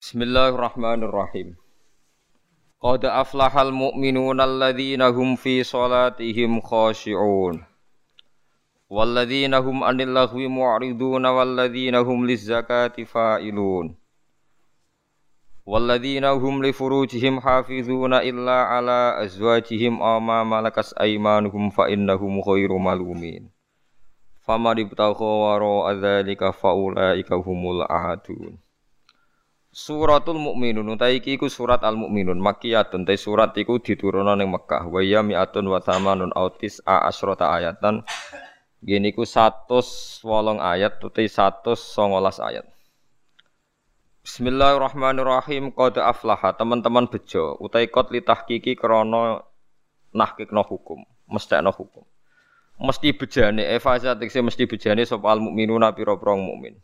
Bismillahirrahmanirrahim. Qad aflahal mu'minuna alladzina hum fi salatihim khashi'un. Walladzina hum 'anil lahwi mu'ridun walladzina hum lizzakati fa'ilun. Walladzina hum li furujihim hafizuna illa ala azwajihim aw ma malakas aymanuhum fa innahum ghairu malumin. Faman ibtagha wara dzalika faulaika humul ahadun. Suratul Mukminun utai iki iku surat Al Mukminun makkiyatun te surat iku diturunno ning Mekah. Wa ya mi'atun wa thamanun autis a asrota ayatan. Gini ku 108 ayat utai 119 ayat. Bismillahirrahmanirrahim qad aflaha. Teman-teman bejo utai qad litahqiqi krana nahqiqno hukum mestekno hukum. Mesti bejane efaza tekse mesti bejane sapa al mukminuna pira-pira mukmin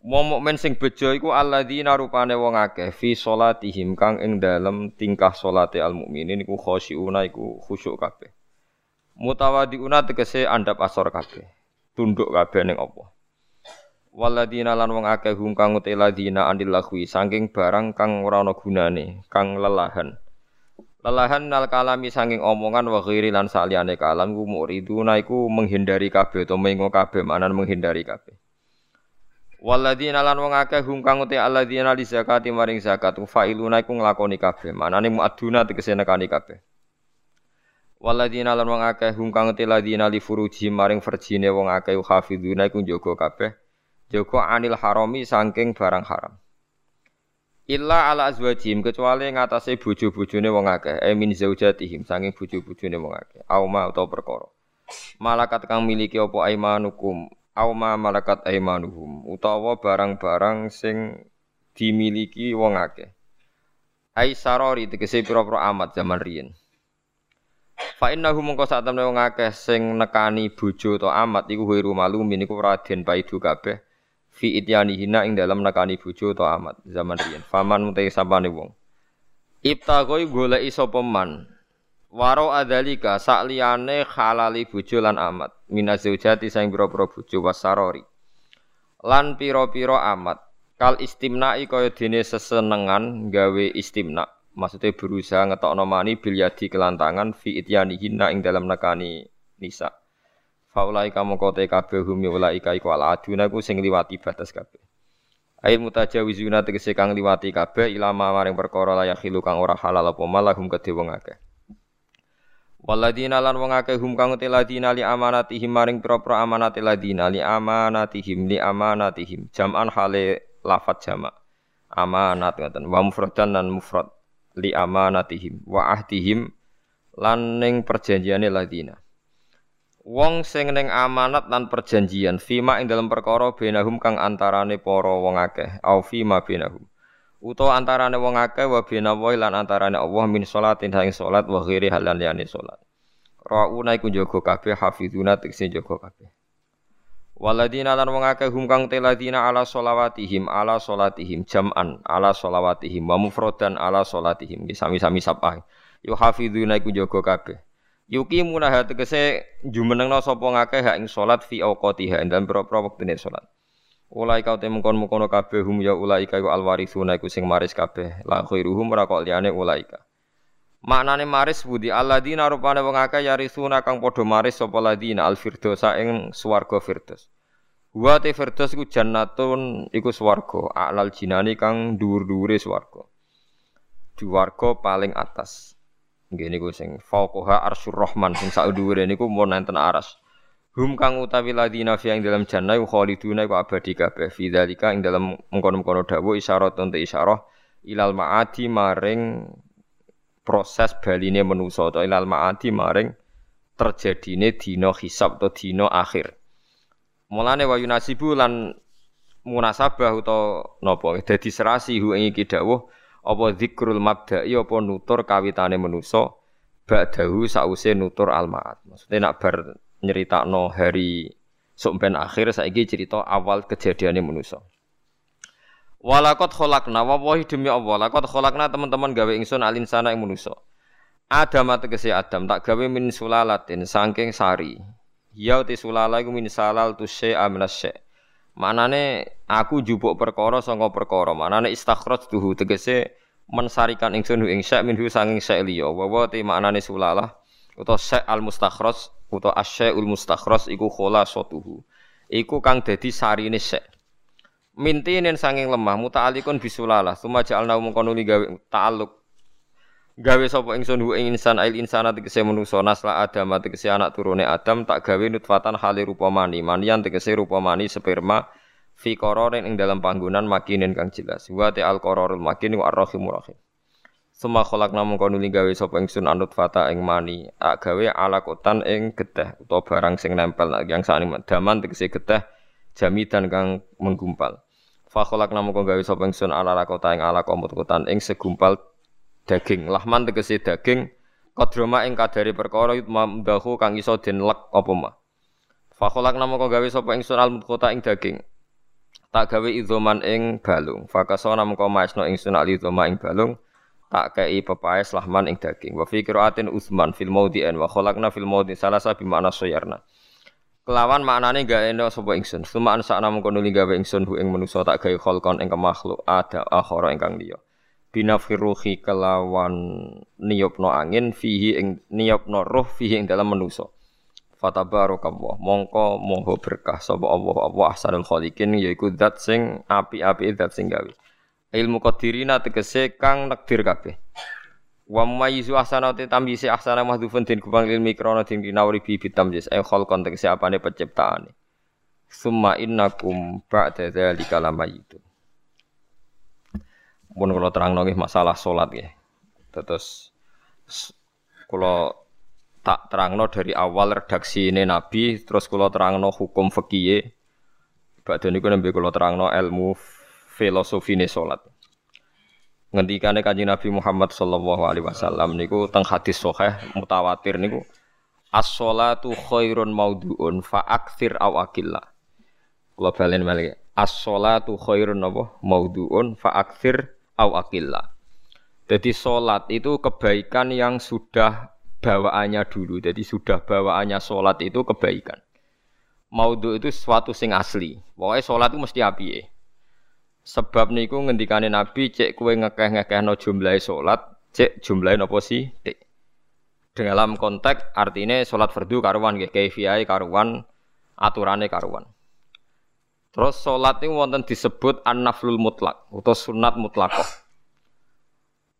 Wong mukmin sing bejo iku alladzina rupane wong akeh fi salatihim kang ing dalem tingkah salate al mukminin iku khosyiuna iku khusyuk kabeh. Mutawadiuna tegese andap asor kabeh. Tunduk kabeh ning apa. Waladina lan wong akeh hum kang uti ladina andil lahwi saking barang kang ora ana gunane, kang lelahan. Lelahan nal kalami saking omongan wa ghairi lan saliyane kalam ku muriduna iku menghindari kabeh utawa mengo kabeh manan menghindari kabeh. Waladina lan wong akeh hum kang uti li zakati maring zakat failuna iku nglakoni kabeh. Manane muaduna tegese nekani kabeh. Waladina lan wong akeh hum kang uti ladina li furuji maring verjine wong akeh hafizuna iku njaga kabeh. Jaga anil harami saking barang haram. Illa ala azwajim kecuali ngatasé bojo-bojone wong akeh, e min zaujatihim saking bojo-bojone wong akeh. Auma utawa perkara. Malakat kang miliki apa aimanukum auma malakat aimanuhum utawa barang-barang sing dimiliki wong akeh. Ai sarori tegese pira-pira amat zaman riyin. Fa innahu mongko sak temne wong akeh sing nekani bojo to amat iku wiru malumin iku raden paidu kabeh fi hina ing dalam nekani bojo to amat zaman riyin. Faman mutai sapane wong. Ibtagoi goleki sapa man Waro adalika sakliyane halali bojo lan amat minazaujati saing pira-pira bojo wasarori. Lan pira-pira amat kal istimna'i kaya dene sesenengan gawe istimna. Maksudnya berusaha ngetokno mani bil yadi kelantangan fi ityanihinna ing dalam nekani nisa. Faulai kamu kote kabeh hum ulai kai ku ala aduna ku sing liwati batas kabeh. Air mutajawizuna tegese kang liwati kabeh ilama maring perkara layak hilu kang ora halal apa malah hum kedhe wong. Waladina lan wong akeh hum kang ladina li amanatihim maring pira-pira amanate ladina li amanatihim li amanatihim. Jam'an hale lafat jamak. Amanat ngoten. Wa mufradan lan mufrad li amanatihim. Wa ahdihim lan ning perjanjiane ladina. Wong sing ning amanat lan perjanjian fima ing dalam perkara benahum kang antarane para wong akeh au fima benahum utawa antarane wong akeh wa bina wa lan antarane Allah min salatin ing salat wa ghairi halan liyane salat. Rauna iku jaga kabeh hafizuna tekse jaga kabeh. Waladina lan wong akeh hum kang teladina ala sholawatihim ala sholatihim jam'an ala sholawatihim wa mufradan ala sholatihim sami-sami sapah. Yu hafizuna iku jaga kabeh. Yuki munah tegese jumenengna sapa ngakeh hak ing salat fi awqatiha dan pira-pira wektune salat. Ulai kau temu kon mukono kabeh hum ya ulai kau alwarisuna iku sing maris kabeh. La khairuhum ora kok ulai ka. Maknane maris budi alladzina rupane wong akeh yarisuna kang padha maris sapa ladina al firdosa ing swarga firdos. Wa te firdos iku jannatun iku swarga alal jinani kang dhuwur-dhuwure swarga. Swarga paling atas. Nggih niku sing fauqaha arsyur rahman sing sak dhuwure niku mun enten aras. Hum kang utawi ladina fi ing dalam jannah khaliduna iku abadi kabeh fi dzalika ing dalam mengkono-mengkono dawuh isyarat untuk isyarah ilal maadi maring proses baline manusa atau ilal maadi maring terjadine dina hisab atau dina akhir. Mulane wa yunasibu lan munasabah utawa napa dadi serasi hu ing iki dawuh apa zikrul mabda'i apa nutur kawitane manusa ba'dahu sause nutur al maad. Maksudnya nak bar nyeritakno hari sok ben akhir saiki cerita awal kejadiannya manusia. Walakot kholakna wawahi demi Allah lakot kholakna teman-teman gawe ingsun alin sana ing manusia. Adam tegese Adam tak gawe min sulalatin saking sari. Ya uti sulala iku min salal tu syai'a syai'. Manane aku jupuk perkara saka perkara. Manane istakhraj tuhu tegese mensarikan ingsun ing syai minhu sanging syai liya. Wa wa te maknane sulalah utawa syai al mustakhraj utawa asyaiul mustakhraj iku khulasatuhu. Iku kang dadi sarine syai. Mintinin sanging lemah muta'alikun bisulalah. Suma ja'alna mungkono gawe ta'aluk gawe sapa ingsun hu ing insan ail insana tegese manusa nasla adam tegese anak turune adam tak gawe nutfatan hale rupa mani manian tegese rupa mani sperma fi qararin ing dalam panggonan makinin kang jelas wa ta al qararul makin wa arrahim rahim Suma kholak namun kono gawe sapa ingsun anut fata ing mani. Ak gawe alakotan ing geteh utawa barang sing nempel. Yang sakni daman tegese geteh jamidan kang menggumpal. Fa kholak namun kono gawe sapa ingsun ala lakota ing ala komutan ing segumpal daging. Lahman tegese daging kodroma ing kadari perkara mamdahu kang iso den lek apa mah Fakolak nama kau gawe sapa ingsun al ing daging. Tak gawe izoman ing balung. Fakaso nama kau maesno ingsun al izoma ing balung tak kei pepaes lahman ing daging. Wa fi qiraatin usman fil maudhi'an wa khalaqna fil maudhi salasa bi makna soyarna kelawan maknane gak eno sapa ingsun. Sumaan sak namung kono gawe ingsun hu ing manusa tak gawe kholkon ing makhluk ada akhara ingkang liya. Binafiruhi kelawan niyopno angin fihi ing niyopno roh fihi ing dalam manusa fatabarakallah mongko moho berkah sapa Allah. Allah ahsanul khaliqin yaiku zat sing api-api zat sing gawe ilmu qadirina tegese kang nekdir kabeh. Wa mayyizu ahsanati tamyisi ahsana mahdhufun den kubang ilmi krana den dinawri bi bitamyiz ay khalqan tegese apane penciptaane. Summa innakum ba'da dzalika lamayitun pun kalau terang nongih masalah sholat ya. Terus kalau tak terangno dari awal redaksi ini Nabi, terus kalau terangno hukum Badhe niku nembe kula terangno ilmu filosofi ne salat. Ngendikane Kanjeng Nabi Muhammad sallallahu alaihi wasallam niku teng hadis sahih mutawatir niku as-sholatu khairun maudhu'un fa aktsir aw akilla. Kula balen malih. As-sholatu khairun apa? Maudhu'un fa aktsir au akillah. Jadi sholat itu kebaikan yang sudah bawaannya dulu. Jadi sudah bawaannya sholat itu kebaikan. Maudhu itu sesuatu sing asli. Pokoknya sholat itu mesti api. Sebab niku ngendikane Nabi cek kue ngekeh-ngekeh no jumlah sholat, cek jumlah nopo sih? Dalam konteks artinya sholat fardu karuan, kayak karuan, aturannya karuan. Terus sholat ini wonten disebut an-naflul mutlak atau sunat mutlakoh.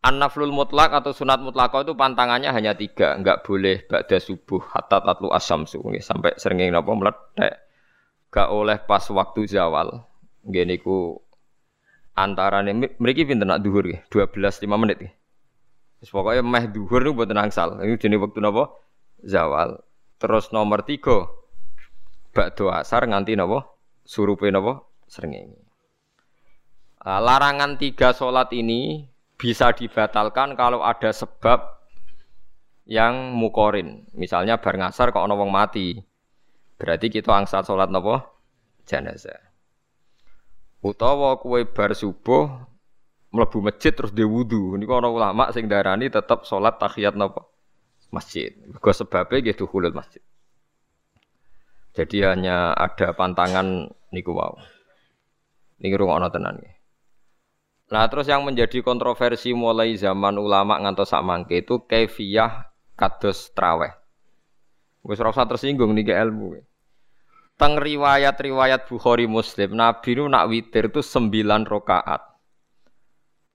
An-naflul mutlak atau sunat mutlakoh itu pantangannya hanya tiga, enggak boleh ba'da subuh hatta tatlu asamsu sampai seringin napa meledak. Enggak oleh pas waktu zawal. Gini ku antara nih mereka pinter nak duhur ya, 12 5 menit ya. Pokoknya meh duhur nih buat nangsal. Ini jenis waktu napa zawal. Terus nomor tiga, ba'da asar nganti napa surupe napa srengenge. Uh, larangan tiga sholat ini bisa dibatalkan kalau ada sebab yang mukorin. Misalnya bar ngasar kok wong mati. Berarti kita angsa sholat napa? Jenazah. Utawa kue bar subuh mlebu masjid terus dia wudu. Niku ana ulama sing darani tetap sholat tahiyat napa? Masjid. Mergo sebabe nggih dukhulul masjid. Jadi hanya ada pantangan niku wow. Niki rungokno tenan nggih. Nah terus yang menjadi kontroversi mulai zaman ulama ngantos sak mangke itu kaifiyah kados traweh. Wis ora usah tersinggung niki ilmu. Teng riwayat-riwayat Bukhari Muslim, Nabi nu nak witir itu sembilan rakaat.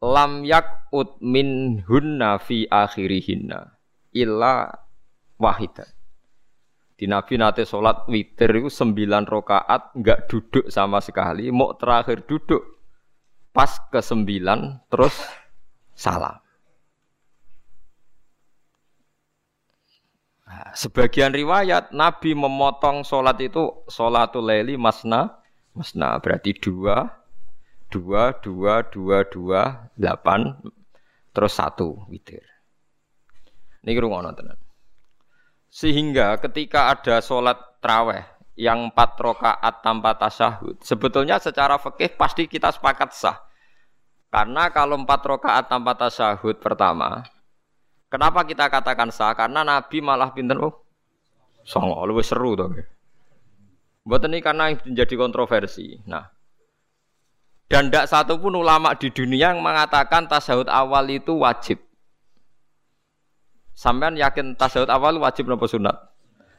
Lam yakut min hunna fi akhirihinna illa wahidan. Di Nabi nate sholat witir itu sembilan rokaat nggak duduk sama sekali, mau terakhir duduk pas ke sembilan terus salam. Sebagian riwayat Nabi memotong sholat itu sholatul leli masna masna berarti dua dua dua dua dua delapan terus satu witir. Ini rumah tenan. Sehingga ketika ada sholat traweh yang empat rokaat tanpa tasyahud, sebetulnya secara fikih pasti kita sepakat sah. Karena kalau empat rokaat tanpa tasyahud pertama, kenapa kita katakan sah? Karena Nabi malah pinter oh, songo lebih seru tuh. Buat ini karena menjadi kontroversi. Nah, dan tidak satu pun ulama di dunia yang mengatakan tasawuf awal itu wajib. Sampean yakin tasawuf awal wajib nopo sunat?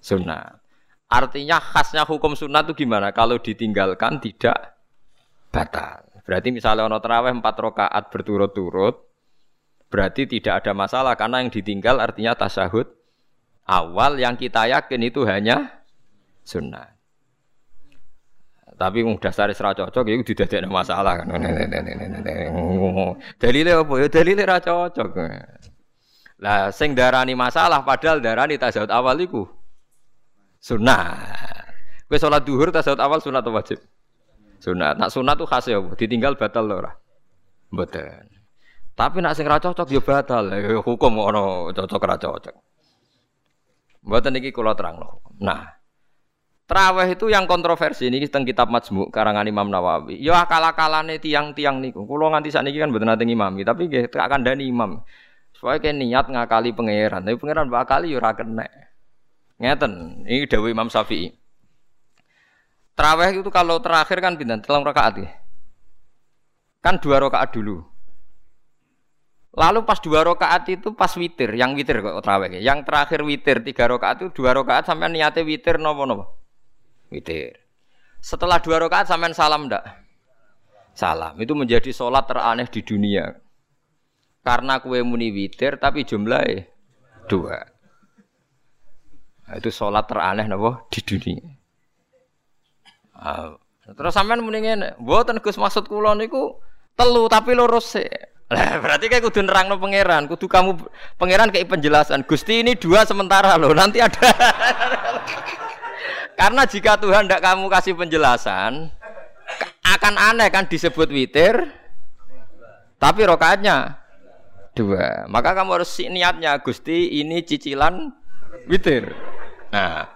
Sunat. Artinya khasnya hukum sunat itu gimana? Kalau ditinggalkan tidak batal. Berarti misalnya ono terawih empat rakaat berturut-turut, berarti tidak ada masalah karena yang ditinggal artinya tasahud awal yang kita yakin itu hanya sunnah. Tapi wong dasar ra cocok iku didadekno masalah kan. Dalile apa ya dalile ra cocok. Lah sing darani masalah padahal darani tasawuf awal iku sunnah. Kowe salat duhur tasawuf awal sunat atau wajib? Sunat. Nak sunat tuh khas ya, ditinggal batal lho ora. Mboten. Tapi nak sing ra cocok ya batal. Ya hukum ono cocok ra cocok. Mboten iki kula terangno. Nah, Traweh itu yang kontroversi ini tentang kitab Majmu karangan Imam Nawawi. Ya akal-akalane tiang-tiang niku. Kulo nganti sakniki kan mboten nate ngimami, tapi nggih akan dani imam. Supaya kayak niat ngakali pangeran, tapi pangeran bakali ya ora kena. Ngeten, ini dawuh Imam Syafi'i. Traweh itu kalau terakhir kan pindah telung rakaat ya. Kan dua rakaat dulu. Lalu pas dua rakaat itu pas witir, yang witir kok traweh. Yang terakhir witir tiga rakaat itu dua rakaat sampai niatnya witir nopo nopo. Witir. Setelah dua rakaat sampean salam ndak? Salam. Itu menjadi sholat teraneh di dunia. Karena kue muni witir tapi jumlahnya dua. Nah, itu sholat teraneh napa di dunia. Nah, terus sampean ngene, mboten Gus maksud kula niku telu tapi lurus sih. Lah berarti kayak kudu nerangno pangeran, kudu kamu pangeran kayak penjelasan. Gusti ini dua sementara loh, nanti ada Karena jika Tuhan tidak kamu kasih penjelasan, akan aneh kan disebut witir, tapi rokaatnya dua. Maka kamu harus niatnya, Gusti ini cicilan witir. Nah,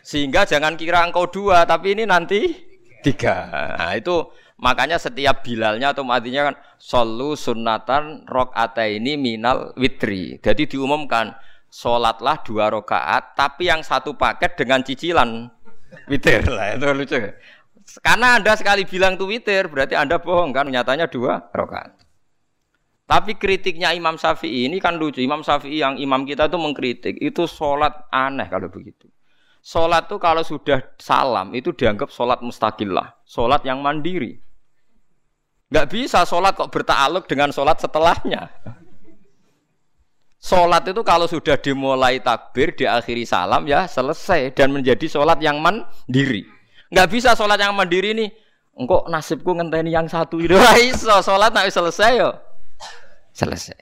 sehingga jangan kira engkau dua, tapi ini nanti tiga. Nah, itu makanya setiap bilalnya atau matinya kan solu sunatan rok ini minal witri. Jadi diumumkan sholatlah dua rakaat, tapi yang satu paket dengan cicilan witir lah itu lucu. Karena anda sekali bilang tuh witir, berarti anda bohong kan? Nyatanya dua rakaat. Tapi kritiknya Imam Syafi'i ini kan lucu. Imam Syafi'i yang imam kita itu mengkritik itu sholat aneh kalau begitu. Sholat tuh kalau sudah salam itu dianggap sholat mustakillah, sholat yang mandiri. Gak bisa sholat kok bertakluk dengan sholat setelahnya. Sholat itu kalau sudah dimulai takbir, diakhiri salam ya selesai dan menjadi sholat yang mandiri. Nggak bisa sholat yang mandiri nih. Engkau nasibku ngenteni yang satu itu iso sholat nak selesai yo selesai.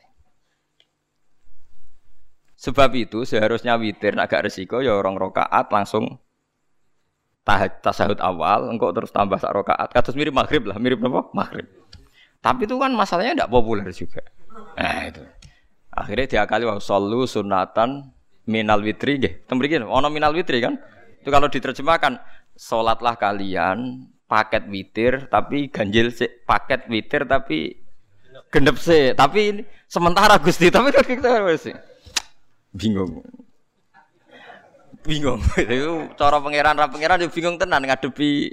Sebab itu seharusnya witir agak resiko ya orang rokaat langsung tahaj tasahud awal, engkau terus tambah sak rokaat. Kados mirip maghrib lah, mirip apa? Maghrib. Tapi itu kan masalahnya tidak populer juga. Nah itu. Akhirnya diakali wa sallu sunatan minal witri nggih. Teng ono minal witri kan? Itu kalau diterjemahkan salatlah kalian paket witir tapi ganjil sih paket witir tapi genep sih tapi ini sementara Gusti tapi kita sih bingung bingung itu cara pangeran ra pangeran bingung tenan ngadepi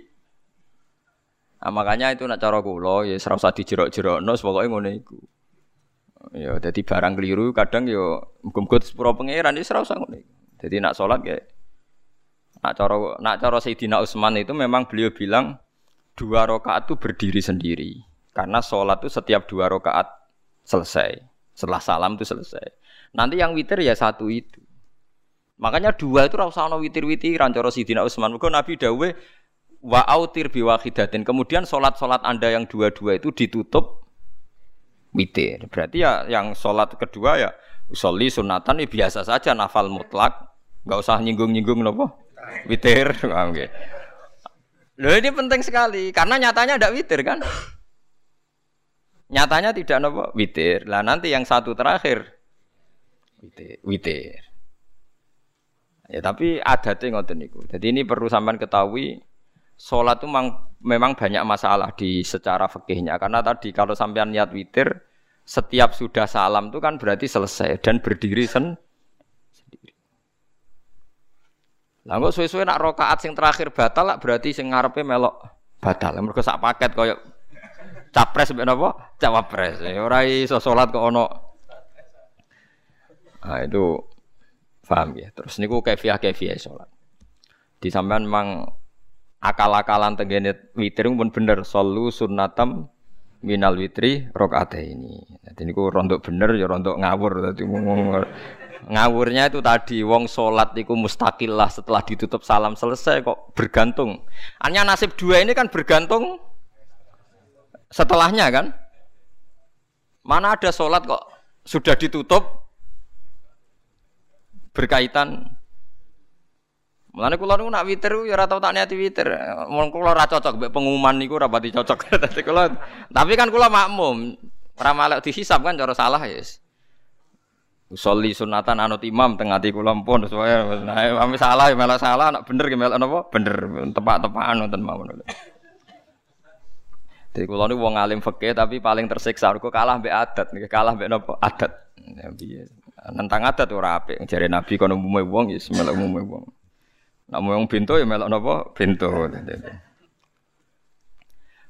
nah, makanya itu nak cara kula ya ora usah dijerok-jerokno pokoke ngono iku Ya, jadi barang keliru kadang yo muga-muga sepuro pangeran wis ora usah ngono. Jadi nak salat ya nak cara nak cara Sayyidina Utsman itu memang beliau bilang dua rakaat itu berdiri sendiri. Karena sholat itu setiap dua rakaat selesai. Setelah salam itu selesai. Nanti yang witir ya satu itu. Makanya dua itu rasa ono witir-witiran cara Sayyidina Utsman. Mergo Nabi dawuh wa autir biwahidatin. Kemudian sholat-sholat Anda yang dua-dua itu ditutup witir. Berarti ya yang sholat kedua ya soli sunatan ya biasa saja nafal mutlak, nggak usah nyinggung-nyinggung nopo witir. Oke. Loh ini penting sekali karena nyatanya ada witir kan. Nyatanya tidak nopo witir. Lah nanti yang satu terakhir witir. witir. Ya tapi adatnya ngoten niku. Jadi ini perlu sampean ketahui Sholat itu memang, memang banyak masalah di secara fikihnya karena tadi kalau sampean niat witir setiap sudah salam itu kan berarti selesai dan berdiri sen sendiri. Lah kok suwe-suwe nak rakaat sing terakhir batal lah berarti sing ngarepe melok batal. Mergo sak paket koyo capres mbek napa? Cawapres. Ya ora iso salat kok ono. Nah itu paham ya. Terus niku kefiah kefiah salat. Di sampean memang akal-akalan tenggene witir pun bener solu sunnatam minal witri rokaat ini. Jadi niku rontok bener ya rontok ngawur. Jadi ngawurnya itu tadi wong sholat itu mustakil lah setelah ditutup salam selesai kok bergantung. Hanya nasib dua ini kan bergantung setelahnya kan. Mana ada sholat kok sudah ditutup berkaitan Mulane kula niku nak witir ya ora tau tak niati witir. Mun kula ora cocok mbek pengumuman niku ora pati cocok. Dadi kula tapi kan kula makmum. Ora malek dihisab kan cara salah ya. Yes. Usolli sunatan anut imam teng ati kula pun supaya nah ame salah ya malah salah nak bener ki melok napa? Bener tepak-tepakan wonten mawon. Jadi kula niku wong alim fikih tapi paling tersiksa kok kalah mbek adat, kalah mbek napa? Adat. Ya piye? Nentang adat ora apik. Jare Nabi kono umume wong ya melok umume wong. Nak mau yang pintu ya melok nopo pintu.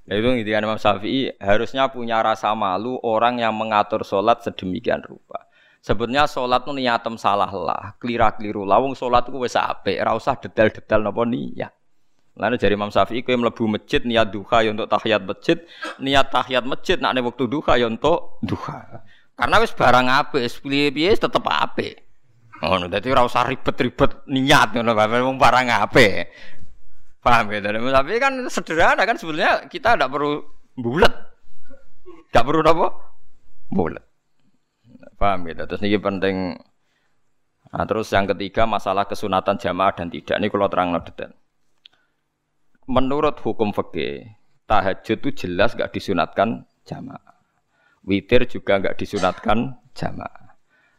Nah itu intinya Imam Syafi'i harusnya punya rasa malu orang yang mengatur sholat sedemikian rupa. Sebetulnya sholat itu niatem salah lah, kelira keliru. Lawung sholat itu wes ape, rasa detail-detail nopo niat. Lalu dari Imam Syafi'i kau melebu masjid niat duha ya untuk tahiyat masjid, niat tahiyat masjid nak waktu duha ya untuk duha. Karena wes barang ape, piye-piye tetep ape. Ngono dadi ora usah ribet-ribet niat ngono Bapak wong barang ape. Paham ya? Tapi kan sederhana kan sebenarnya kita tidak perlu bulat. Tidak perlu apa? Bulat. Paham ya? Terus ini penting Nah, terus yang ketiga masalah kesunatan jamaah dan tidak. Ini kalau terang detail. Menurut hukum fikih, tahajud itu jelas gak disunatkan jamaah. Witir juga gak disunatkan jamaah.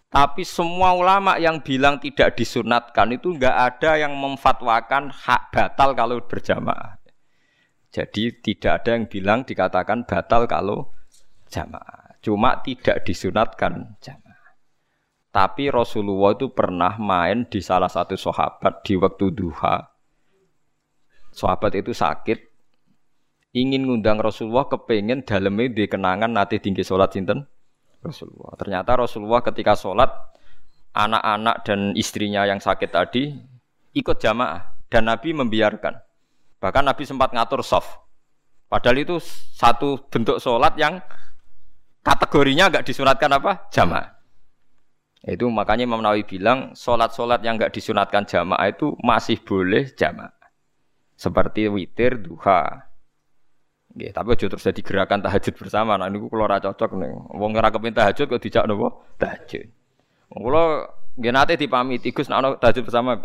Tapi semua ulama yang bilang tidak disunatkan itu enggak ada yang memfatwakan hak batal kalau berjamaah. Jadi tidak ada yang bilang dikatakan batal kalau jamaah. Cuma tidak disunatkan jamaah. Tapi Rasulullah itu pernah main di salah satu sahabat di waktu duha. Sahabat itu sakit, ingin ngundang Rasulullah kepengen dalamnya di kenangan nanti tinggi sholat sinten Rasulullah. Ternyata Rasulullah ketika sholat anak-anak dan istrinya yang sakit tadi ikut jamaah dan Nabi membiarkan. Bahkan Nabi sempat ngatur soft. Padahal itu satu bentuk sholat yang kategorinya agak disunatkan apa? Jamaah. Itu makanya Imam Nawawi bilang sholat-sholat yang nggak disunatkan jamaah itu masih boleh jamaah. Seperti witir, duha, Nggih, tapi aja terus jadi gerakan tahajud bersama. Nah niku kula ora cocok nih. Wong ora kepengin tahajud kok dijak napa? Tahajud. Wong kula nggih nate dipamiti Gus nek ana tahajud bersama.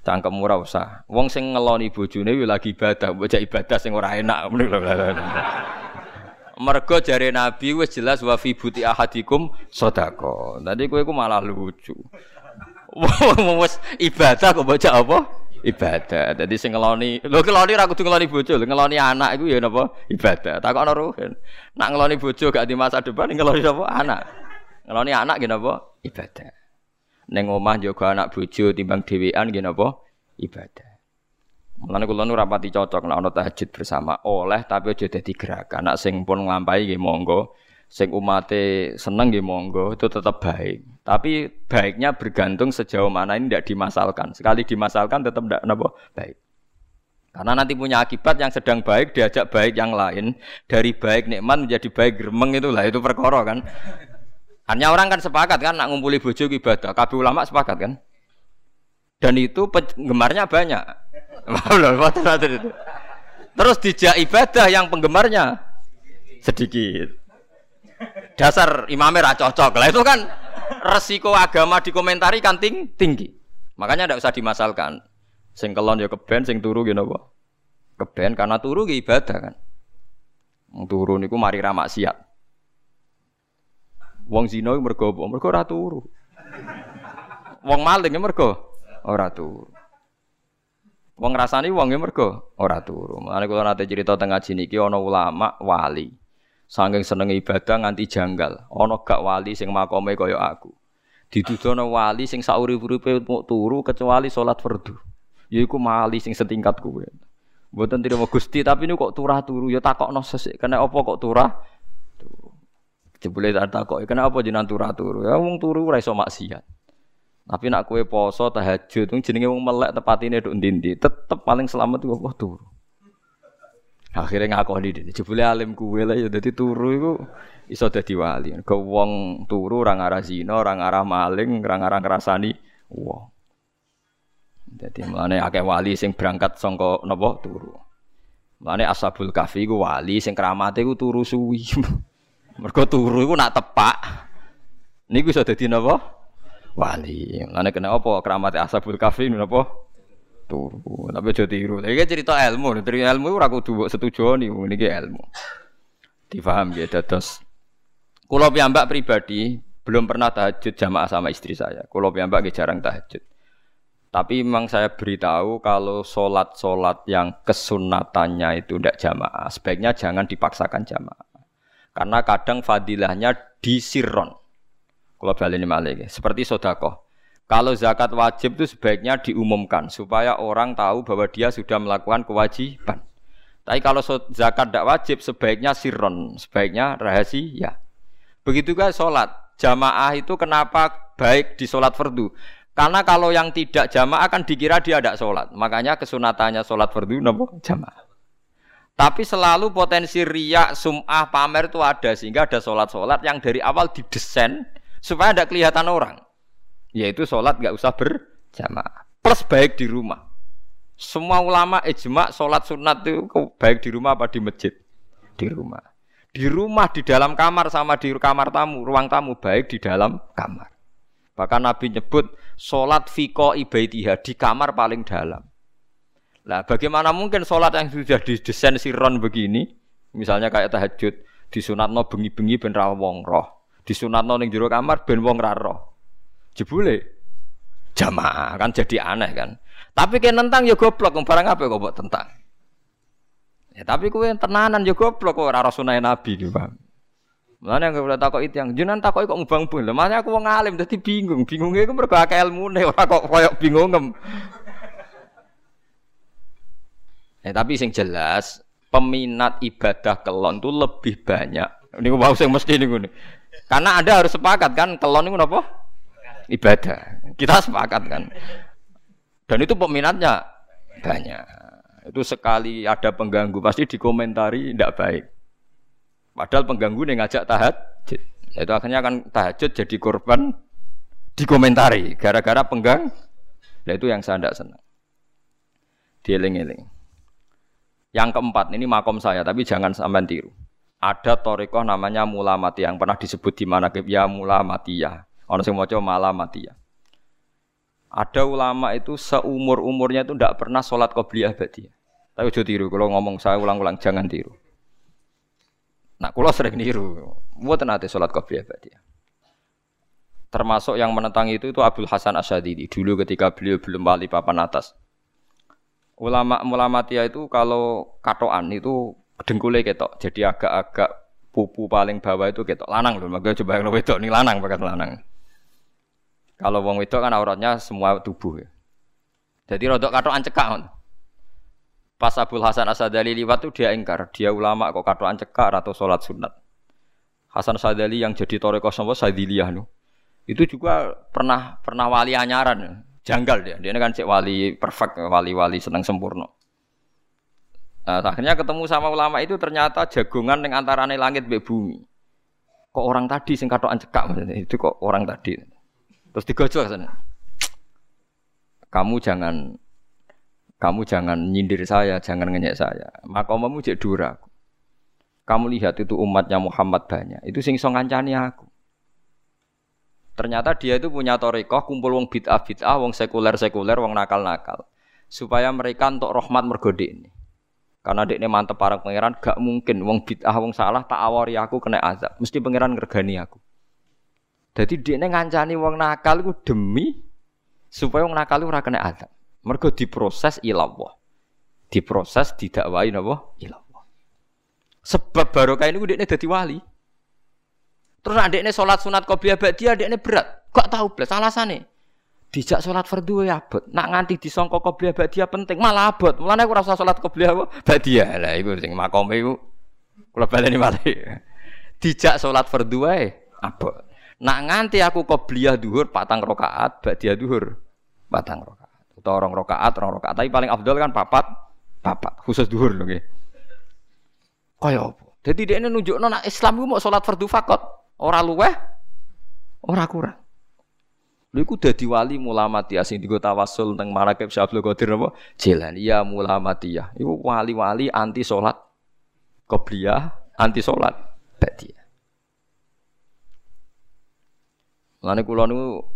Cangkem ora usah. Wong sing ngeloni bojone lagi ibadah, bocah ibadah sing ora enak. Mergo jare Nabi wis jelas wa fi buti ahadikum sedekah. Tadi kowe iku malah lucu. Wong wis ibadah kok bocah apa? Ibadah. Jadi sing ngeloni, lho ngeloni ra kudu ngeloni bojo, ngeloni anak iku ya napa? Ibadah. Tak ana ruhen. Nak ngeloni bojo gak di masa depan ngeloni apa? Anak. Ngeloni anak gini apa? Ibadah. Neng omah jaga anak bojo timbang dhewean gini apa? Ibadah. Mulane kula nu rapati cocok nek ana tahajud bersama oleh tapi aja dadi gerakan. Nak sing pun nglampahi nggih monggo sing umate seneng nggih monggo itu tetap baik. Tapi baiknya bergantung sejauh mana ini tidak dimasalkan. Sekali dimasalkan tetap tidak napa baik. Karena nanti punya akibat yang sedang baik diajak baik yang lain dari baik nikmat menjadi baik geremeng itulah itu perkara kan. Hanya orang kan sepakat kan nak ngumpuli bojo ibadah. Kabeh ulama sepakat kan. Dan itu penggemarnya banyak. Terus dijak ibadah yang penggemarnya sedikit dasar imamnya cocok lah itu kan resiko agama dikomentari kan ting tinggi. Makanya tidak usah dimasalkan. Sing kelon ya keben sing turu gitu apa keben karena turu ya ibadah kan. Turu niku mari ra maksiat. Wong zina mergo apa? Mergo ora turu. Wong maling ya mergo ora turu. Wong ngrasani wong ya mergo ora turu. Makane kula nate cerita tengah sini ki ana ulama wali Sangking seneng ibadah nganti janggal. Ono gak wali sing makome kaya aku. Didudono wali sing sauri uripe mau turu kecuali salat fardu. Ya iku mali sing setingkat kowe. Mboten mau Gusti, tapi ini kok turah turu ya takokno sesik. Kena apa kok turah? Jebule tak takoki, kenapa jenengan turah turu? Ya wong turu ora iso maksiat. Tapi nak kue poso tahajud, jenenge wong melek tepatine nduk ndi tetep paling selamat iku apa turu. Akhirnya ngakoni dene. Jebule alim kue lah ya dadi turu iku iso dadi wali. Ke wong turu ora ngarah zina, ora ngarah maling, ora ngarah ngrasani wong. Jadi mulane akeh wali sing berangkat sangka napa turu. Mulane Ashabul Kahfi ku wali sing keramate ku turu suwi. Mergo turu iku nak tepak. Niku iso dadi napa? Wali. Mulane kena apa keramate Ashabul Kahfi napa? Turu. Tapi aja tiru. Iki cerita ilmu, dari ilmu ora kudu mbok setujoni niki ilmu. Difaham ya dados Kulo piyambak pribadi belum pernah tahajud jamaah sama istri saya. Kulo piyambak jarang tahajud. Tapi memang saya beritahu kalau sholat-sholat yang kesunatannya itu tidak jamaah, sebaiknya jangan dipaksakan jamaah. Karena kadang fadilahnya disirron. Kalau balik ini malah seperti sodakoh. Kalau zakat wajib itu sebaiknya diumumkan supaya orang tahu bahwa dia sudah melakukan kewajiban. Tapi kalau zakat tidak wajib sebaiknya sirron, sebaiknya rahasia. Begitu juga sholat. Jamaah itu kenapa baik di sholat fardu? Karena kalau yang tidak jamaah akan dikira dia tidak sholat. Makanya kesunatannya sholat fardu nopo jamaah. Tapi selalu potensi riak, sum'ah, pamer itu ada sehingga ada sholat-sholat yang dari awal didesain supaya tidak kelihatan orang. Yaitu sholat nggak usah berjamaah. Plus baik di rumah. Semua ulama ijma sholat sunat itu baik di rumah apa di masjid? Di rumah. Di rumah, di dalam kamar sama di kamar tamu, ruang tamu baik di dalam kamar. Bahkan Nabi nyebut sholat fiko ibaitiha di kamar paling dalam. Nah, bagaimana mungkin sholat yang sudah didesain siron begini, misalnya kayak tahajud, no bengi-bengi ben wong roh, no ning jero kamar ben wong ra roh. Jebule jamaah kan jadi aneh kan. Tapi kayak nentang ya goblok, barang apa kok buat tentang. Ya tapi kue tenanan ya goblok kok ora sunai Nabi gitu, Bang. Mana yang boleh takut itu yang jinan takut kok ngubang pun. Lemahnya aku mau ngalim, jadi bingung. Bingungnya mereka akeh ilmu nih, orang kok koyok bingung em. Eh tapi sing jelas peminat ibadah kelon itu lebih banyak. Ini gue bahas yang mesti ini gue. Karena ada harus sepakat kan kelon itu apa? Ibadah. Kita sepakat kan. Dan itu peminatnya banyak. Itu sekali ada pengganggu pasti dikomentari tidak baik. Padahal pengganggu nih ngajak tahajud. Itu akhirnya akan tahajud jadi korban dikomentari gara-gara penggang. Nah itu yang saya tidak senang. Dieling-eling. Yang keempat ini makom saya tapi jangan sampai tiru. Ada torikoh namanya mula mati yang pernah disebut di mana ya mula mati ya. Orang sing maca mala mati ya. Ada ulama itu seumur umurnya itu tidak pernah sholat qobliyah badiyah. Tapi jauh tiru. Kalau ngomong saya ulang-ulang jangan tiru. Nah, kulo sering niru. Buat nanti sholat qobliyah dia. Termasuk yang menentang itu itu Abdul Hasan Asyadidi dulu ketika beliau belum wali papan atas. Ulama ulama tia itu kalau katoan itu dengkulnya ketok, jadi agak-agak pupu paling bawah itu ketok lanang loh. Makanya coba yang wedok ini lanang bakat lanang. Kalau wong wedok kan auratnya semua tubuh ya. Jadi rodok katoan cekak. Pas Abdul Hasan Asadali liwat tuh dia ingkar, dia ulama kok katoan cekar atau sholat sunat. Hasan Asadali yang jadi toreko sama Sadiliyah nu. Itu juga pernah pernah wali anyaran, janggal dia. Dia kan cek wali perfect, wali-wali senang sempurna. Nah, akhirnya ketemu sama ulama itu ternyata jagungan dengan antarane langit bumi. Kok orang tadi sing katoan cekak itu kok orang tadi. Terus digojol sana. Kamu jangan kamu jangan nyindir saya, jangan ngenyek saya. Maka omamu cek dura. Kamu lihat itu umatnya Muhammad banyak. Itu sing song aku. Ternyata dia itu punya torikoh kumpul wong bid'ah bid'ah, wong sekuler sekuler, wong nakal nakal, supaya mereka untuk rahmat mergode ini. Karena dek ini mantep para pangeran, gak mungkin wong bid'ah wong salah tak awari aku kena azab. Mesti pangeran ngergani aku. Jadi dia ini ngancani wong nakal itu demi supaya wong nakal itu kena azab. Mergo diproses ilallah. Diproses didakwai napa? Ilallah. Sebab barokah ini dekne dadi wali. Terus adekne salat sunat qobliyah ba'diyah adekne berat. Gak tahu blas alasane. Dijak sholat fardu ya abot. Nak nganti disangka qobliyah ba'diyah penting, malah abot. Mulane aku rasa sholat qobliyah apa? Ba'diyah. Lah iku sing makome iku kula baleni malih. Dijak sholat fardu wae abot. Nak nganti aku qobliyah duhur patang rakaat, ba'diyah duhur patang rakaat. Utawa rong rakaat, rong rakaat. Tapi paling afdal kan papat, papat khusus duhur lho nggih. Kaya apa? Jadi dia ini nunjukno nak Islam itu mau sholat fardu fakot, ora luweh, ora kurang. Lha iku dadi wali mulamatiyah sing digo tawasul teng Marakib Syabdul Qadir apa? Jilani ya mulamatiyah. Iku wali-wali anti salat qobliyah, anti salat ba'diyah. Lane kula niku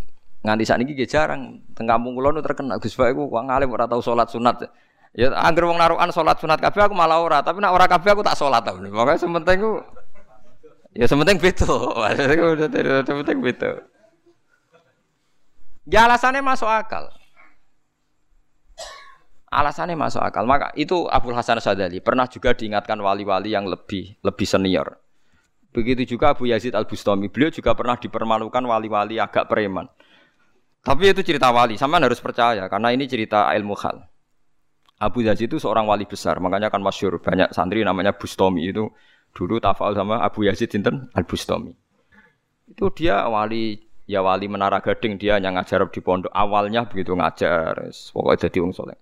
nganti sakniki nggih jarang teng kampung kula niku terkenal Gus Pak iku wong alim ora tau salat sunat. Ya anggere wong narukan salat sunat kabeh aku malah ora, tapi nek ora kabeh aku tak salat ta. Pokoke sementing ku ya sementing beda. Sementing beda. Ya alasannya masuk akal. Alasannya masuk akal. Maka itu Abu Hasan Sadali pernah juga diingatkan wali-wali yang lebih lebih senior. Begitu juga Abu Yazid Al Bustami. Beliau juga pernah dipermalukan wali-wali agak preman. Tapi itu cerita wali, sama harus percaya karena ini cerita ilmu hal. Abu Yazid itu seorang wali besar, makanya kan masyur banyak santri namanya Bustami itu dulu tafal sama Abu Yazid Sinten Al Bustami. Itu dia wali ya wali menara gading dia yang ngajar di pondok awalnya begitu ngajar pokoknya jadi wong soleh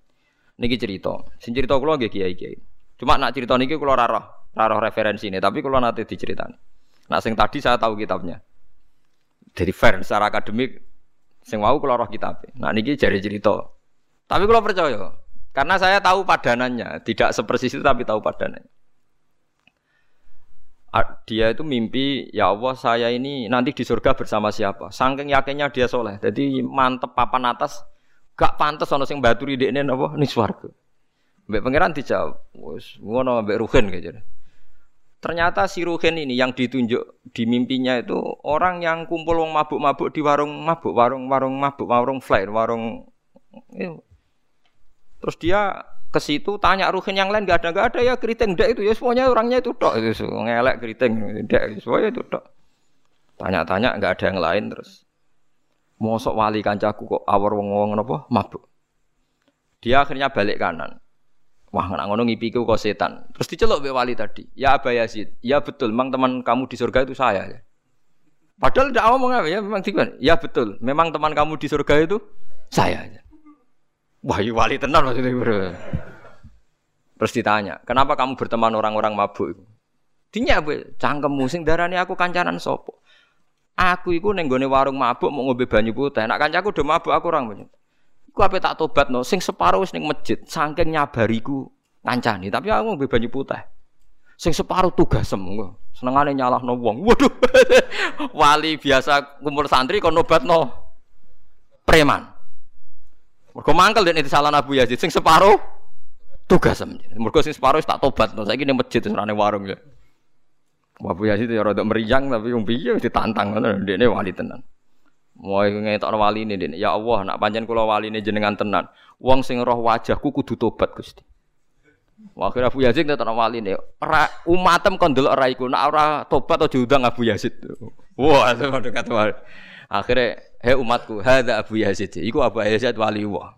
niki cerita sing cerita kulo nggih kiai kiai cuma nak cerita niki kulo raro raro referensi ini tapi kulo nanti diceritani. Nah sing tadi saya tahu kitabnya. Jadi fair secara akademik sing mau kulo roh kitab. Nah niki jadi cerita. Tapi kulo percaya karena saya tahu padanannya tidak sepersis itu tapi tahu padanannya. Dia itu mimpi ya Allah saya ini nanti di surga bersama siapa? Saking yakinnya dia soleh. Jadi mantep papan atas gak pantas ono sing batu di ini apa nih swarga. Mbak pangeran dijawab wis ngono mbak Ruhin gitu ternyata si Ruhin ini yang ditunjuk di mimpinya itu orang yang kumpul wong mabuk-mabuk di warung mabuk warung warung mabuk warung fly warung terus dia ke situ tanya ruhin yang lain gak ada gak ada ya keriting ndak itu ya semuanya orangnya itu tok. Itu ngelek keriting ndak semuanya itu tok. Tanya-tanya nggak ada yang lain terus mosok wali kancaku kok awar wong wong apa mabuk. Dia akhirnya balik kanan wah nggak ngono ngipiku kok setan terus diceluk be wali tadi ya Aba Yazid ya betul memang teman kamu di surga itu saya ya padahal tidak ngomong apa ya memang tiba ya betul memang teman kamu di surga itu saya ya. Wah, iya wali tenar maksudnya bro. Terus ditanya, kenapa kamu berteman orang-orang mabuk? Dinya apa? Cangkemmu sing darani aku kancanan sopo. Aku iku ning warung mabuk mau ngombe banyu putih. Nak kancaku udah mabuk aku orang banyak. Iku apa tak tobat no? Sing separuh wis ning masjid, saking nyabariku ngancani. Tapi aku ngombe banyu putih. Sing separuh tugas semua. Senengane no wong. Waduh. Wali biasa kumpul santri kon no preman. Mergo mangkel itu salah Abu Yazid sing separuh tugas Mergo sing separuh tak tobat no. Saiki ning masjid serane warung ya. Abu Yazid ya rada meriang tapi wong piye ditantang ngono ndekne wali tenan. Mau ngetokno wali ini. Ya Allah, nak pancen kula wali ini jenengan tenan. Wong sing roh wajahku kudu tobat Gusti. Akhirnya Abu Yazid ngetokno wali. Ora umatem kon delok ora iku. Nak ora tobat aja diundang Abu Yazid. Wah, itu dekat wali. Akhirnya, hei umatku, hadza Abu Yazid. Iku Abu Yazid wali wah.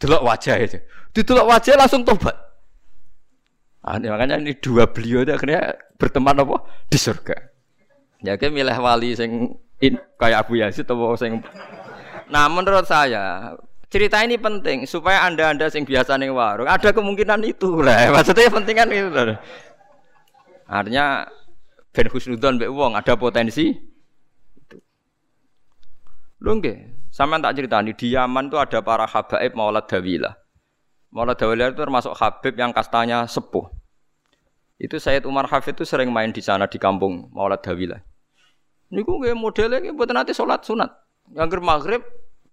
Delok wajah itu. Didelok wajah langsung tobat. Ah, makanya ini dua beliau itu akhirnya berteman apa di surga. Ya milih wali sing in, kayak Abu Yazid atau sing Nah, menurut saya cerita ini penting supaya anda-anda sing biasa nih warung ada kemungkinan itu lah. Maksudnya penting kan itu. Artinya Ben Husnudon Mbak Wong ada potensi Lho nggih, sampean tak ceritani di Yaman itu ada para habaib Maulad Dawilah. Maulad Dawilah itu termasuk habib yang kastanya sepuh. Itu Sayyid Umar Hafid itu sering main di sana di kampung Maulad Dawilah. Niku nggih modelnya nggih mboten nanti salat sunat. Yang maghrib,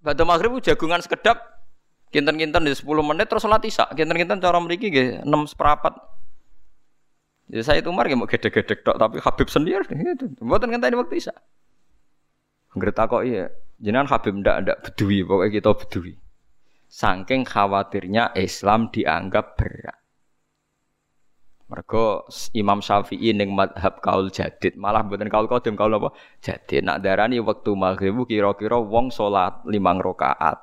pada maghrib jagungan sekedap kinten-kinten di 10 menit terus salat isya. Kinten-kinten cara mriki nggih 6 seperempat. Jadi saya itu nggih mau gede-gede tok tapi Habib sendiri gitu. Mboten ngenteni waktu isya. Ngerti kok iya. Jenengan Habib ndak ndak bedui, pokoknya kita bedui. Saking khawatirnya Islam dianggap berat. Mergo Imam Syafi'i ning madhab kaul jadid, malah mboten kaul qadim kaul apa? Jadid. Nak darani wektu maghrib kira-kira wong salat limang rakaat.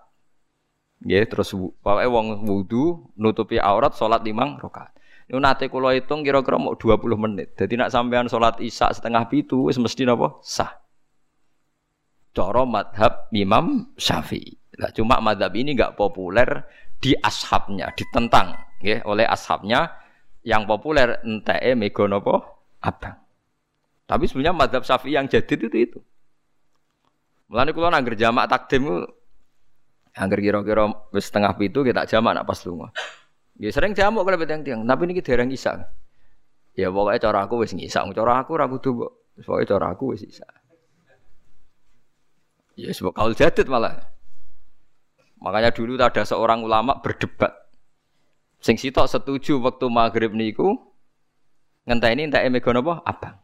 Nggih, terus pokoke wong wudu nutupi aurat salat limang rakaat. Niku nate kula hitung kira-kira mau 20 menit. Jadi nak sampean salat isya setengah pitu wis napa? Sah. Cara madhab Imam Syafi'i. Nah, cuma madhab ini enggak populer di ashabnya, ditentang ya, oleh ashabnya yang populer enteke mega napa abang. Tapi sebenarnya madhab Syafi'i yang jadi itu itu. Mulane kula nangger jamak takdim angger kira-kira wis setengah pitu kita jamak nak pas lunga. Ya sering jamak kalau beteng tiang, tapi niki dereng isa. Ya pokoknya cara aku wis ngisa, cara aku ora kudu mbok. Pokoke cara aku wis isa. Ya sebab kaul jadid malah. Makanya dulu ada seorang ulama berdebat Sing sitok setuju waktu maghrib niku ngenteni entek mega napa? Abang.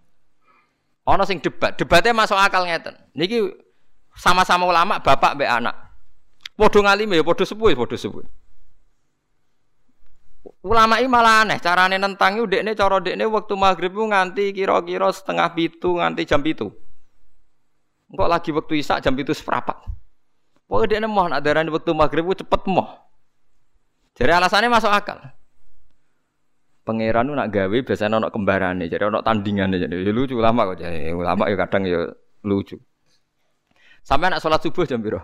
Ana sing debat, debatnya masuk akal ngeten. Niki sama-sama ulama bapak mbek anak. Padha ngalime ya padha sepuh padha sepuh. Ulama ini malah aneh, carane nentang itu dekne cara dekne waktu maghrib nganti kira-kira setengah pitu nganti jam pitu. Engkau lagi waktu isak jam pitu seperempat. Pokoknya dekne mau nak darani waktu maghrib cepet mau. Jadi alasannya masuk akal. Pangeran nak gawe biasanya ono kembarannya, jadi ono tandingannya, jadi ya lucu lama kok jadi ulama ya kadang ya lucu. Sampai nak sholat subuh jam biru